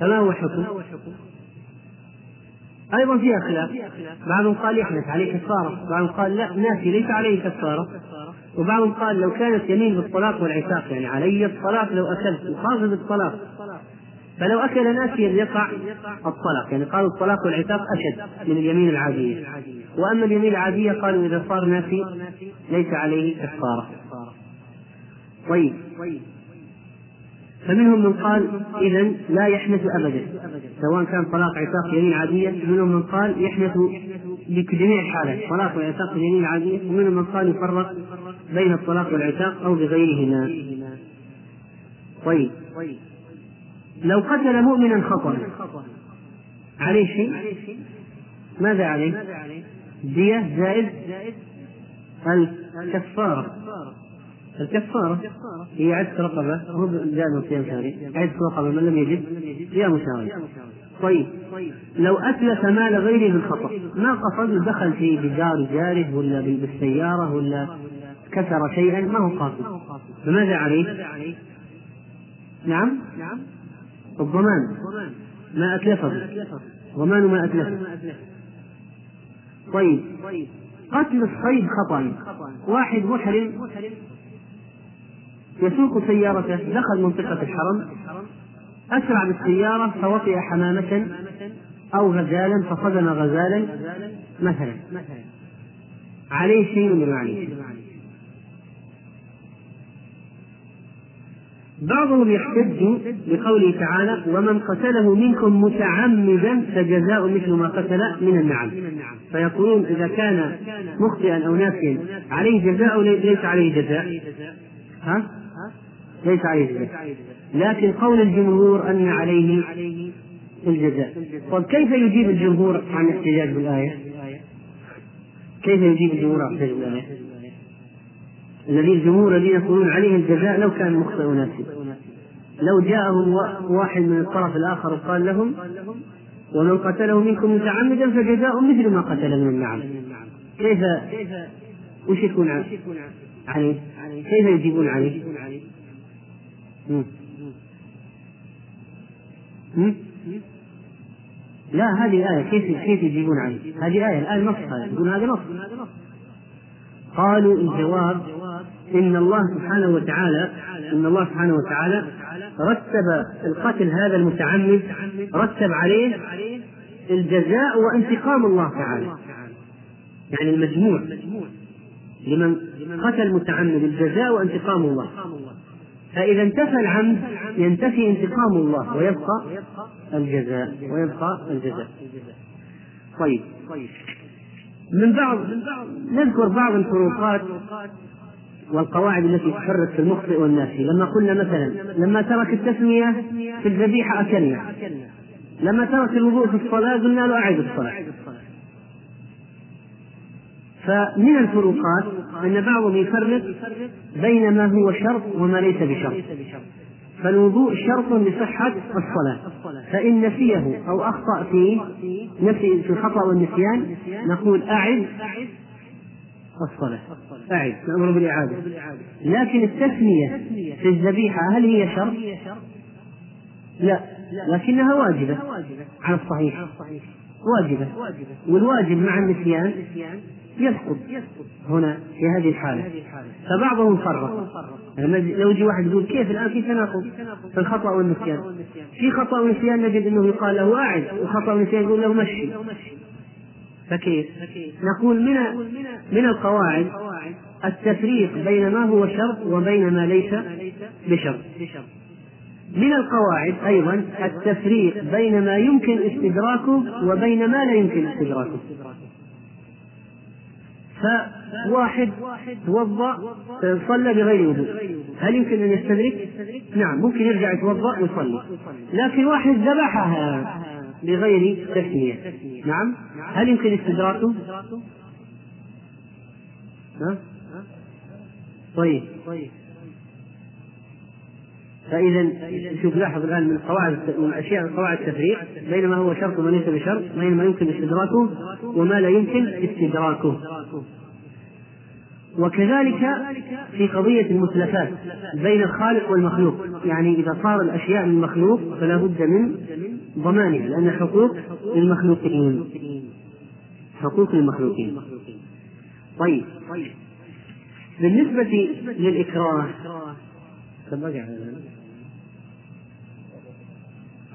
فما هو الحكم؟ أيضا فيها خلاف. بعضهم قال يحنث عليه كفارة بعضهم قال لا ناسي ليس عليه كفارة وبعضهم قال لو كانت يمين بالطلاق والعتاق يعني علي الطلاق لو أكلت وخاصة بالطلاق. فلو أكل ناسيا يقع الطلاق. يعني قالوا الطلاق والعتاق أشد من اليمين العادية. وأما اليمين العادية قالوا إذا صار ناسي ليس عليه كفارة طيب. فمنهم من قال إذا لا يحنث أبدا. سواء كان طلاق عتاق يمين عادية منهم من قال يحنث بجميع الحالات طلاق والعتاق يمين عادية ومنهم من قال يفرق بين الطلاق والعتاق أو بغيرهما. طيب. لو قتل مؤمنا خطأ. عليه شيء؟ ماذا عليه؟ دية زائد الكفارة. الكفارة هي عتق رقبة هو زاد صيام شهري عتق رقبة من لم يجد؟ صيام شهري طيب لو أتلف مال غيره بالخطأ ما قصد؟ دخل في بدار جاره ولا بالسيارة ولا كسر شيئا ما هو قاصد؟ فماذا عليه؟ نعم؟ الضمان. ما أتلفه ضمان ما أتلفه طيب. قتل الصيد خطأ. واحد محرم يسوق سيارته دخل منطقة الحرم أسرع بالسيارة فوطئ حمامة أو غزالا فصدم غزالا مثلا. عليه شيء من عليه بعضهم يحتج بقوله تعالى ومن قتله منكم متعمدا فجزاء مثل ما قتل من النعم فيقولون إذا كان مخطئا أو ناسيا عليه جزاء أو ليس عليه جزاء ها؟ ليس عليه جزاء لكن قول الجمهور أن عليه الجزاء طيب كيف يجيب الجمهور عن الاحتجاج بالآية؟ كيف يجيب الجمهور عن الاحتجاج بالآية؟ الذي الجمهور الذين يقولون عليه الجزاء لو كان مخطئ ناسي لو جاءهم واحد من الطرف الآخر وقال لهم ومن قتله منكم متعمدا فجزاء مثل ما قتل من النعم كيف وش يكون عليه؟ كيف يجيبون عليه؟ لا هذه آية كيف كيف يجيبون عليه؟ هذه آية الآية نص هذا يقول هذا نص قالوا الجواب إن الله سبحانه وتعالى إن الله سبحانه وتعالى رتب القتل هذا المتعمد رتب عليه الجزاء وانتقام الله تعالى. يعني المجموع لمن قتل متعمد الجزاء وانتقام الله. فإذا انتفى العمد ينتفي انتقام الله ويبقى الجزاء ويبقى الجزاء. طيب. من بعض نذكر بعض الفروقات والقواعد التي تحرك في المخطئ والناسي. لما قلنا مثلا لما ترك التسمية في الذبيحة أكلنا. لما ترك الوضوء في الصلاة قلنا له أعد الصلاة. فمن الفروقات أن بعضهم يفرق بين ما هو شرط وما ليس بشرط. فالوضوء شرط لصحة الصلاة. فإن نسيه أو أخطأ فيه نسي في الخطأ والنسيان نقول أعد الصلاة. أعد نأمر بالإعادة. لكن التسمية في الذبيحة هل هي شرط؟ لا لكنها واجبة على الصحيح. واجبة. والواجب مع النسيان يسقط. هنا في هذه الحالة. فبعضهم فرق لو يجي واحد يقول كيف الآن؟ في تناقض في الخطأ والنسيان. في خطأ ونسيان نجد أنه يقال له أعد وخطأ ونسيان يقول له مشي. فكيف؟ نقول من من القواعد التفريق بين ما هو شرط وبين ما ليس بشرط. من القواعد أيضا التفريق بين ما يمكن استدراكه وبين ما لا يمكن استدراكه. فواحد توضأ صلى بغير وضوء هل يمكن أن يستدرك؟ نعم ممكن يرجع يتوضأ ويصلي لكن واحد ذبحها بغير تسمية نعم هل يمكن استدراكه؟ ها؟ طيب فإذا شوف لاحظ الآن من قواعد من أشياء قواعد التفريق بين ما هو شرط وما ليس بشرط بين ما يمكن استدراكه وما لا يمكن استدراكه. وكذلك في قضية المتلفات بين الخالق والمخلوق يعني إذا صار الأشياء من المخلوق فلا بد من ضمانها لأن حقوق للمخلوقين حقوق للمخلوقين طيب. بالنسبة للإكراه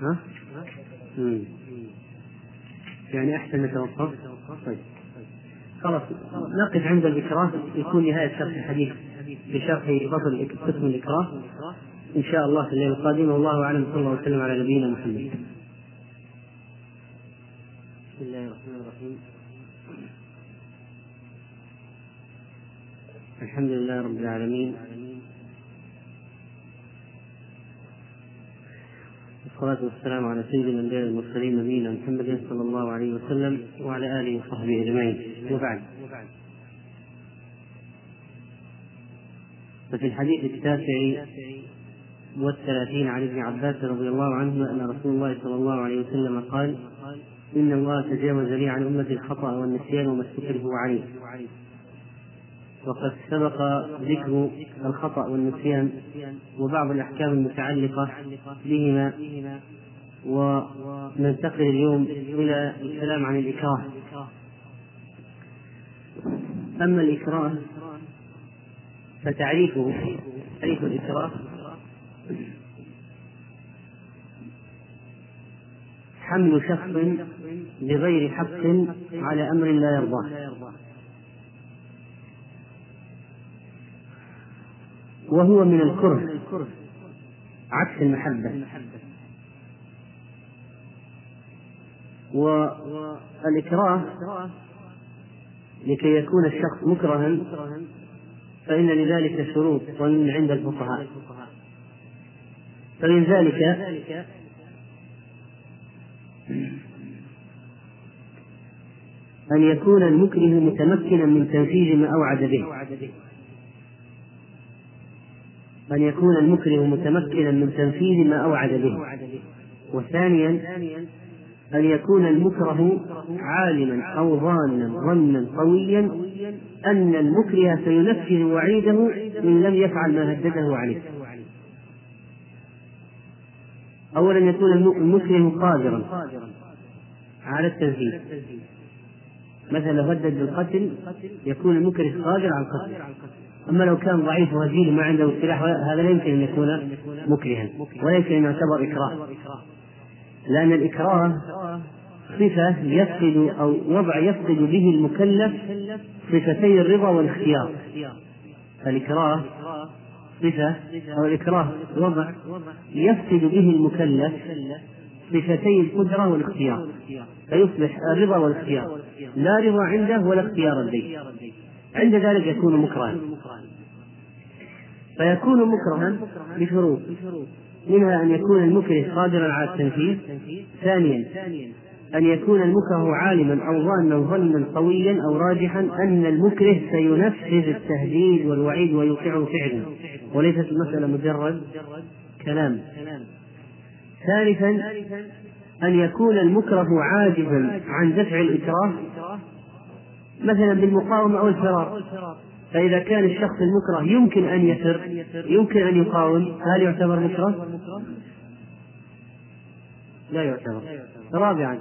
ها؟ يعني أحسن نتوقف طيب. خلاص نقف عند الإكراه يكون نهاية شرح الحديث بشرح فصل قسم الإكراه. إن شاء الله في الليلة القادمة والله أعلم صلى الله وسلم على نبينا محمد. بسم الله الرحمن الرحيم. الحمد لله رب العالمين والصلاة والسلام على سيد الأنبياء المرسلين نبينا محمد صلى الله عليه وسلم وعلى آله وصحبه أجمعين. وبعد. ففي الحديث التاسع والثلاثين عن ابن عباس رضي الله عنه أن رسول الله صلى الله عليه وسلم قال إن الله تجاوز لي عن أمتي الخطأ والنسيان وما استكره عليه. وقد سبق ذكر الخطأ والنسيان وبعض الأحكام المتعلقة بهما وننتقل اليوم إلى الكلام عن الإكراه. أما الإكراه فتعريفه تعريف الإكراه حمل شخص بغير حق على أمر لا يرضاه. وهو من الكره. عكس المحبة. والإكراه لكي يكون الشخص مكرها فإن لذلك شروط ومن عند الفقهاء. فمن ذلك أن يكون المكره متمكنا من تنفيذ ما أوعد به. أن يكون المكره متمكنا من تنفيذ ما أوعد به. وثانيا أن يكون المكره عالما أو ظانا ظنا قويا أن المكره سينفذ وعيده إن لم يفعل ما هدده عليه. أولا يكون المكره قادرا على التنفيذ. مثلا لو هدد بالقتل يكون المكره قادر على القتل. أما لو كان ضعيف وهزيل ما عنده سلاح هذا لا يمكن أن يكون مكرها ولا يمكن أن يعتبر إكراه. لأن الإكراه صفة يفقد أو وضع يفقد به المكلف صفتي الرضا والاختيار. الإكراه صفة أو الإكراه وضع يفقد به المكلف صفتي القدرة والاختيار فيصبح الرضا والاختيار. لا رضا عنده ولا اختيار لديه. عند ذلك يكون مكرها فيكون مكرها بشروط. منها أن يكون المكره قادرا على التنفيذ. ثانيا أن يكون المكره عالما أو ظانا ظنا قويا أو راجحا أن المكره سينفذ التهديد والوعيد ويوقعه فعلا وليست المسألة مجرد كلام. ثالثا أن يكون المكره عاجزا عن دفع الإكراه مثلا بالمقاومة أو الفرار فإذا كان الشخص المكره يمكن أن يفر يمكن أن يقاوم هل يعتبر مكره؟ لا يعتبر رابعا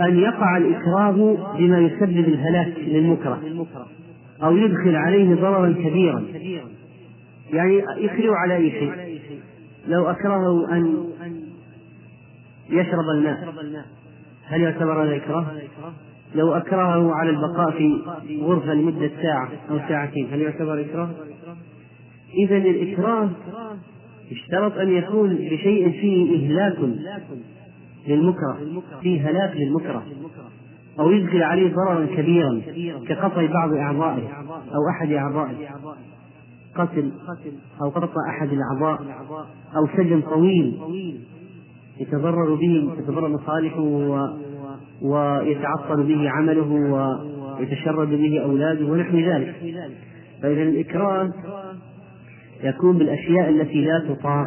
أن يقع الإكراه بما يسبب الهلاك للمكره أو يدخل عليه ضررا كبيرا يعني يكره على أي شيء لو أكرهه أن يشرب الماء هل يعتبر هذا إكراه؟ لو أكرهه على البقاء في غرفة لمدة ساعة أو ساعتين هل يعتبر إكراه؟ إذا الإكراه اشترط أن يكون بشيء فيه إهلاك للمكره فيه هلاك للمكره أو يدخل عليه ضررا كبيرا كقطع بعض أعضائه أو أحد أعضائه قتل أو قطع أحد الأعضاء أو سجن طويل يتضرر به تتضرر مصالحه. ويتعطل به عمله ويتشرد به أولاده ونحو ذلك. فإذا الإكراه يكون بالأشياء التي لا تطاق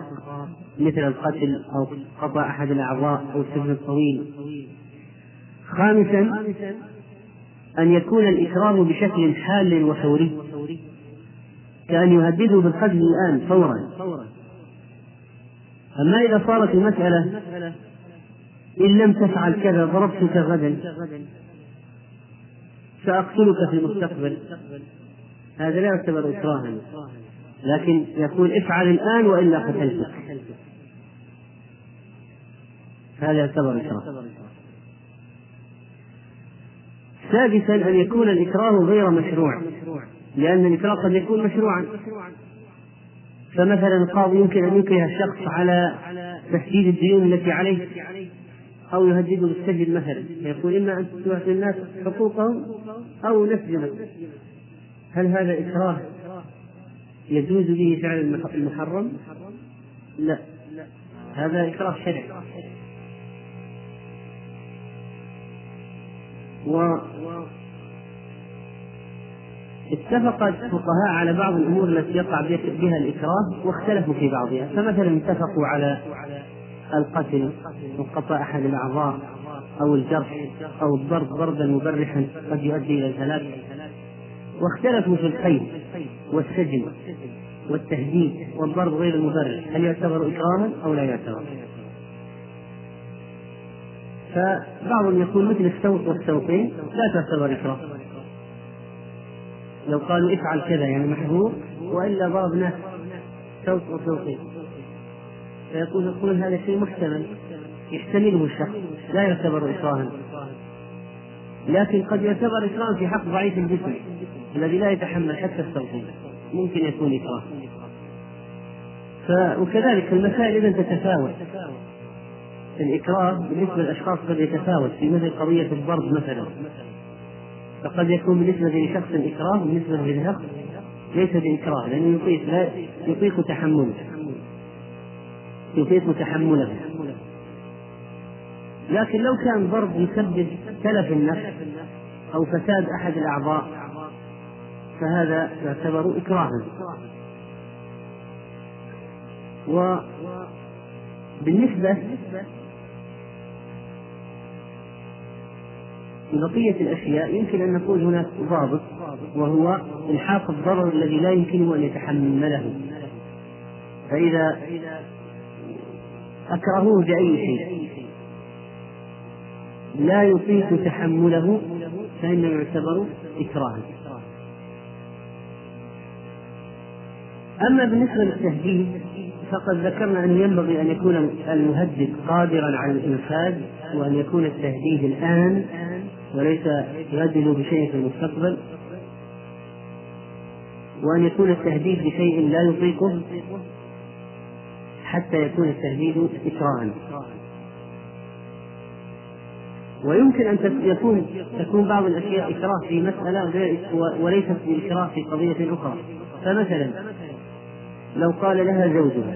مثل القتل أو قطع أحد الأعضاء أو السجن الطويل. خامسا أن يكون الإكراه بشكل حال وفوري كأن يهدده بالقتل الآن فورا. أما إذا صارت المسألة إن لم تفعل كذا ضربتك غدا. سأقتلك في المستقبل. هذا لا يعتبر إكراها. لكن يقول افعل الآن وإلا قتلتك. هذا يعتبر إكراه. سادسا أن يكون الإكراه غير مشروع. لأن الإكراه قد يكون مشروعا. فمثلا القاضي يمكن أن يكره الشخص على تسديد الديون التي عليه. أو يهدده بالسجن مثلا. فيقول إما أن تعطي الناس حقوقهم أو نسجنك هل هذا إكراه يجوز به فعل المحرم؟ لا. هذا إكراه شرعي. و اتفق الفقهاء على بعض الأمور التي يقع بها الإكراه واختلفوا في بعضها. فمثلا اتفقوا على القتل وقطع أحد الأعضاء أو الجرح أو الضرب ضربا مبرحا قد يؤدي إلى الهلاك. واختلفوا في القيد والسجن والتهديد والضرب غير المبرح هل يعتبر إكراها أو لا يعتبر؟ فبعضهم يقول مثل السوق والسوقين لا تعتبر إكراه لو قالوا افعل كذا يعني محظور وإلا ضربنا سوق وسوقين. فيقول يقول هذا شيء محتمل. يحتمله الشخص لا يعتبر إكراها. لكن قد يعتبر إكراه في حق ضعيف الجسم الذي لا يتحمل حتى التوحيد ممكن يكون إكراه. ف... وكذلك المسائل إذا تتفاوت. الإكراه بالنسبة للأشخاص قد يتفاوت في مثل قضية الضرب مثلا. فقد يكون بالنسبة لشخص إكراه بالنسبة لشخص ليس بإكراه لأنه يطيق لا يطيق تحمله. يطيق تحمله لكن لو كان ضرب يسبب تلف النفس أو فساد أحد الأعضاء فهذا يعتبر إكراها. وبالنسبة لبقية الأشياء يمكن أن نقول هناك ضابط وهو إلحاق الضرر الذي لا يمكنه أن يتحمله. فإذا أكرهوه بأي شيء لا يطيق تحمله فإنه يعتبر إكراها. أما بالنسبة للتهديد فقد ذكرنا أنه ينبغي أن يكون المهدد قادرا على الإنفاذ وأن يكون التهديد الآن وليس يهدد بشيء في المستقبل. وأن يكون التهديد بشيء لا يطيقه حتى يكون التهديد إكراها. ويمكن أن يكون تكون بعض الأشياء إكراه في مسألة وليست بإكراه في قضية أخرى. فمثلا لو قال لها زوجها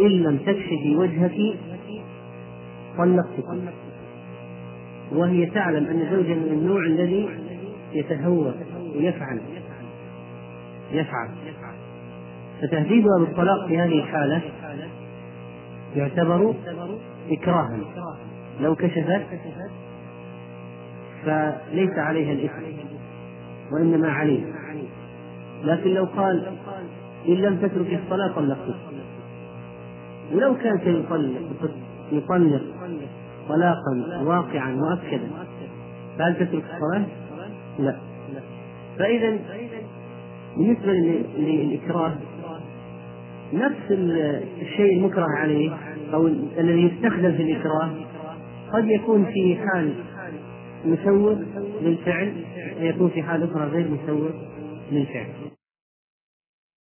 إن لم تكشفي وجهك طلقتك. وهي تعلم أن زوجها من النوع الذي يتهور ويفعل يفعل. فتهديدها بالطلاق في هذه الحالة يعتبر إكراها. لو كشفت فليس عليها الإثم وإنما عليه لكن لو قال إن لم تترك الصلاة طلقتك ولو كان سيطلق يطلق طلاقا واقعا مؤكدا فهل تترك الصلاة؟ لا. فإذا بالنسبة للإكراه نفس الشيء المكره عليه أو الذي يستخدم في الإكراه قد يكون في حال مسوغ للفعل ويكون في حال أخرى غير مسوغ للفعل.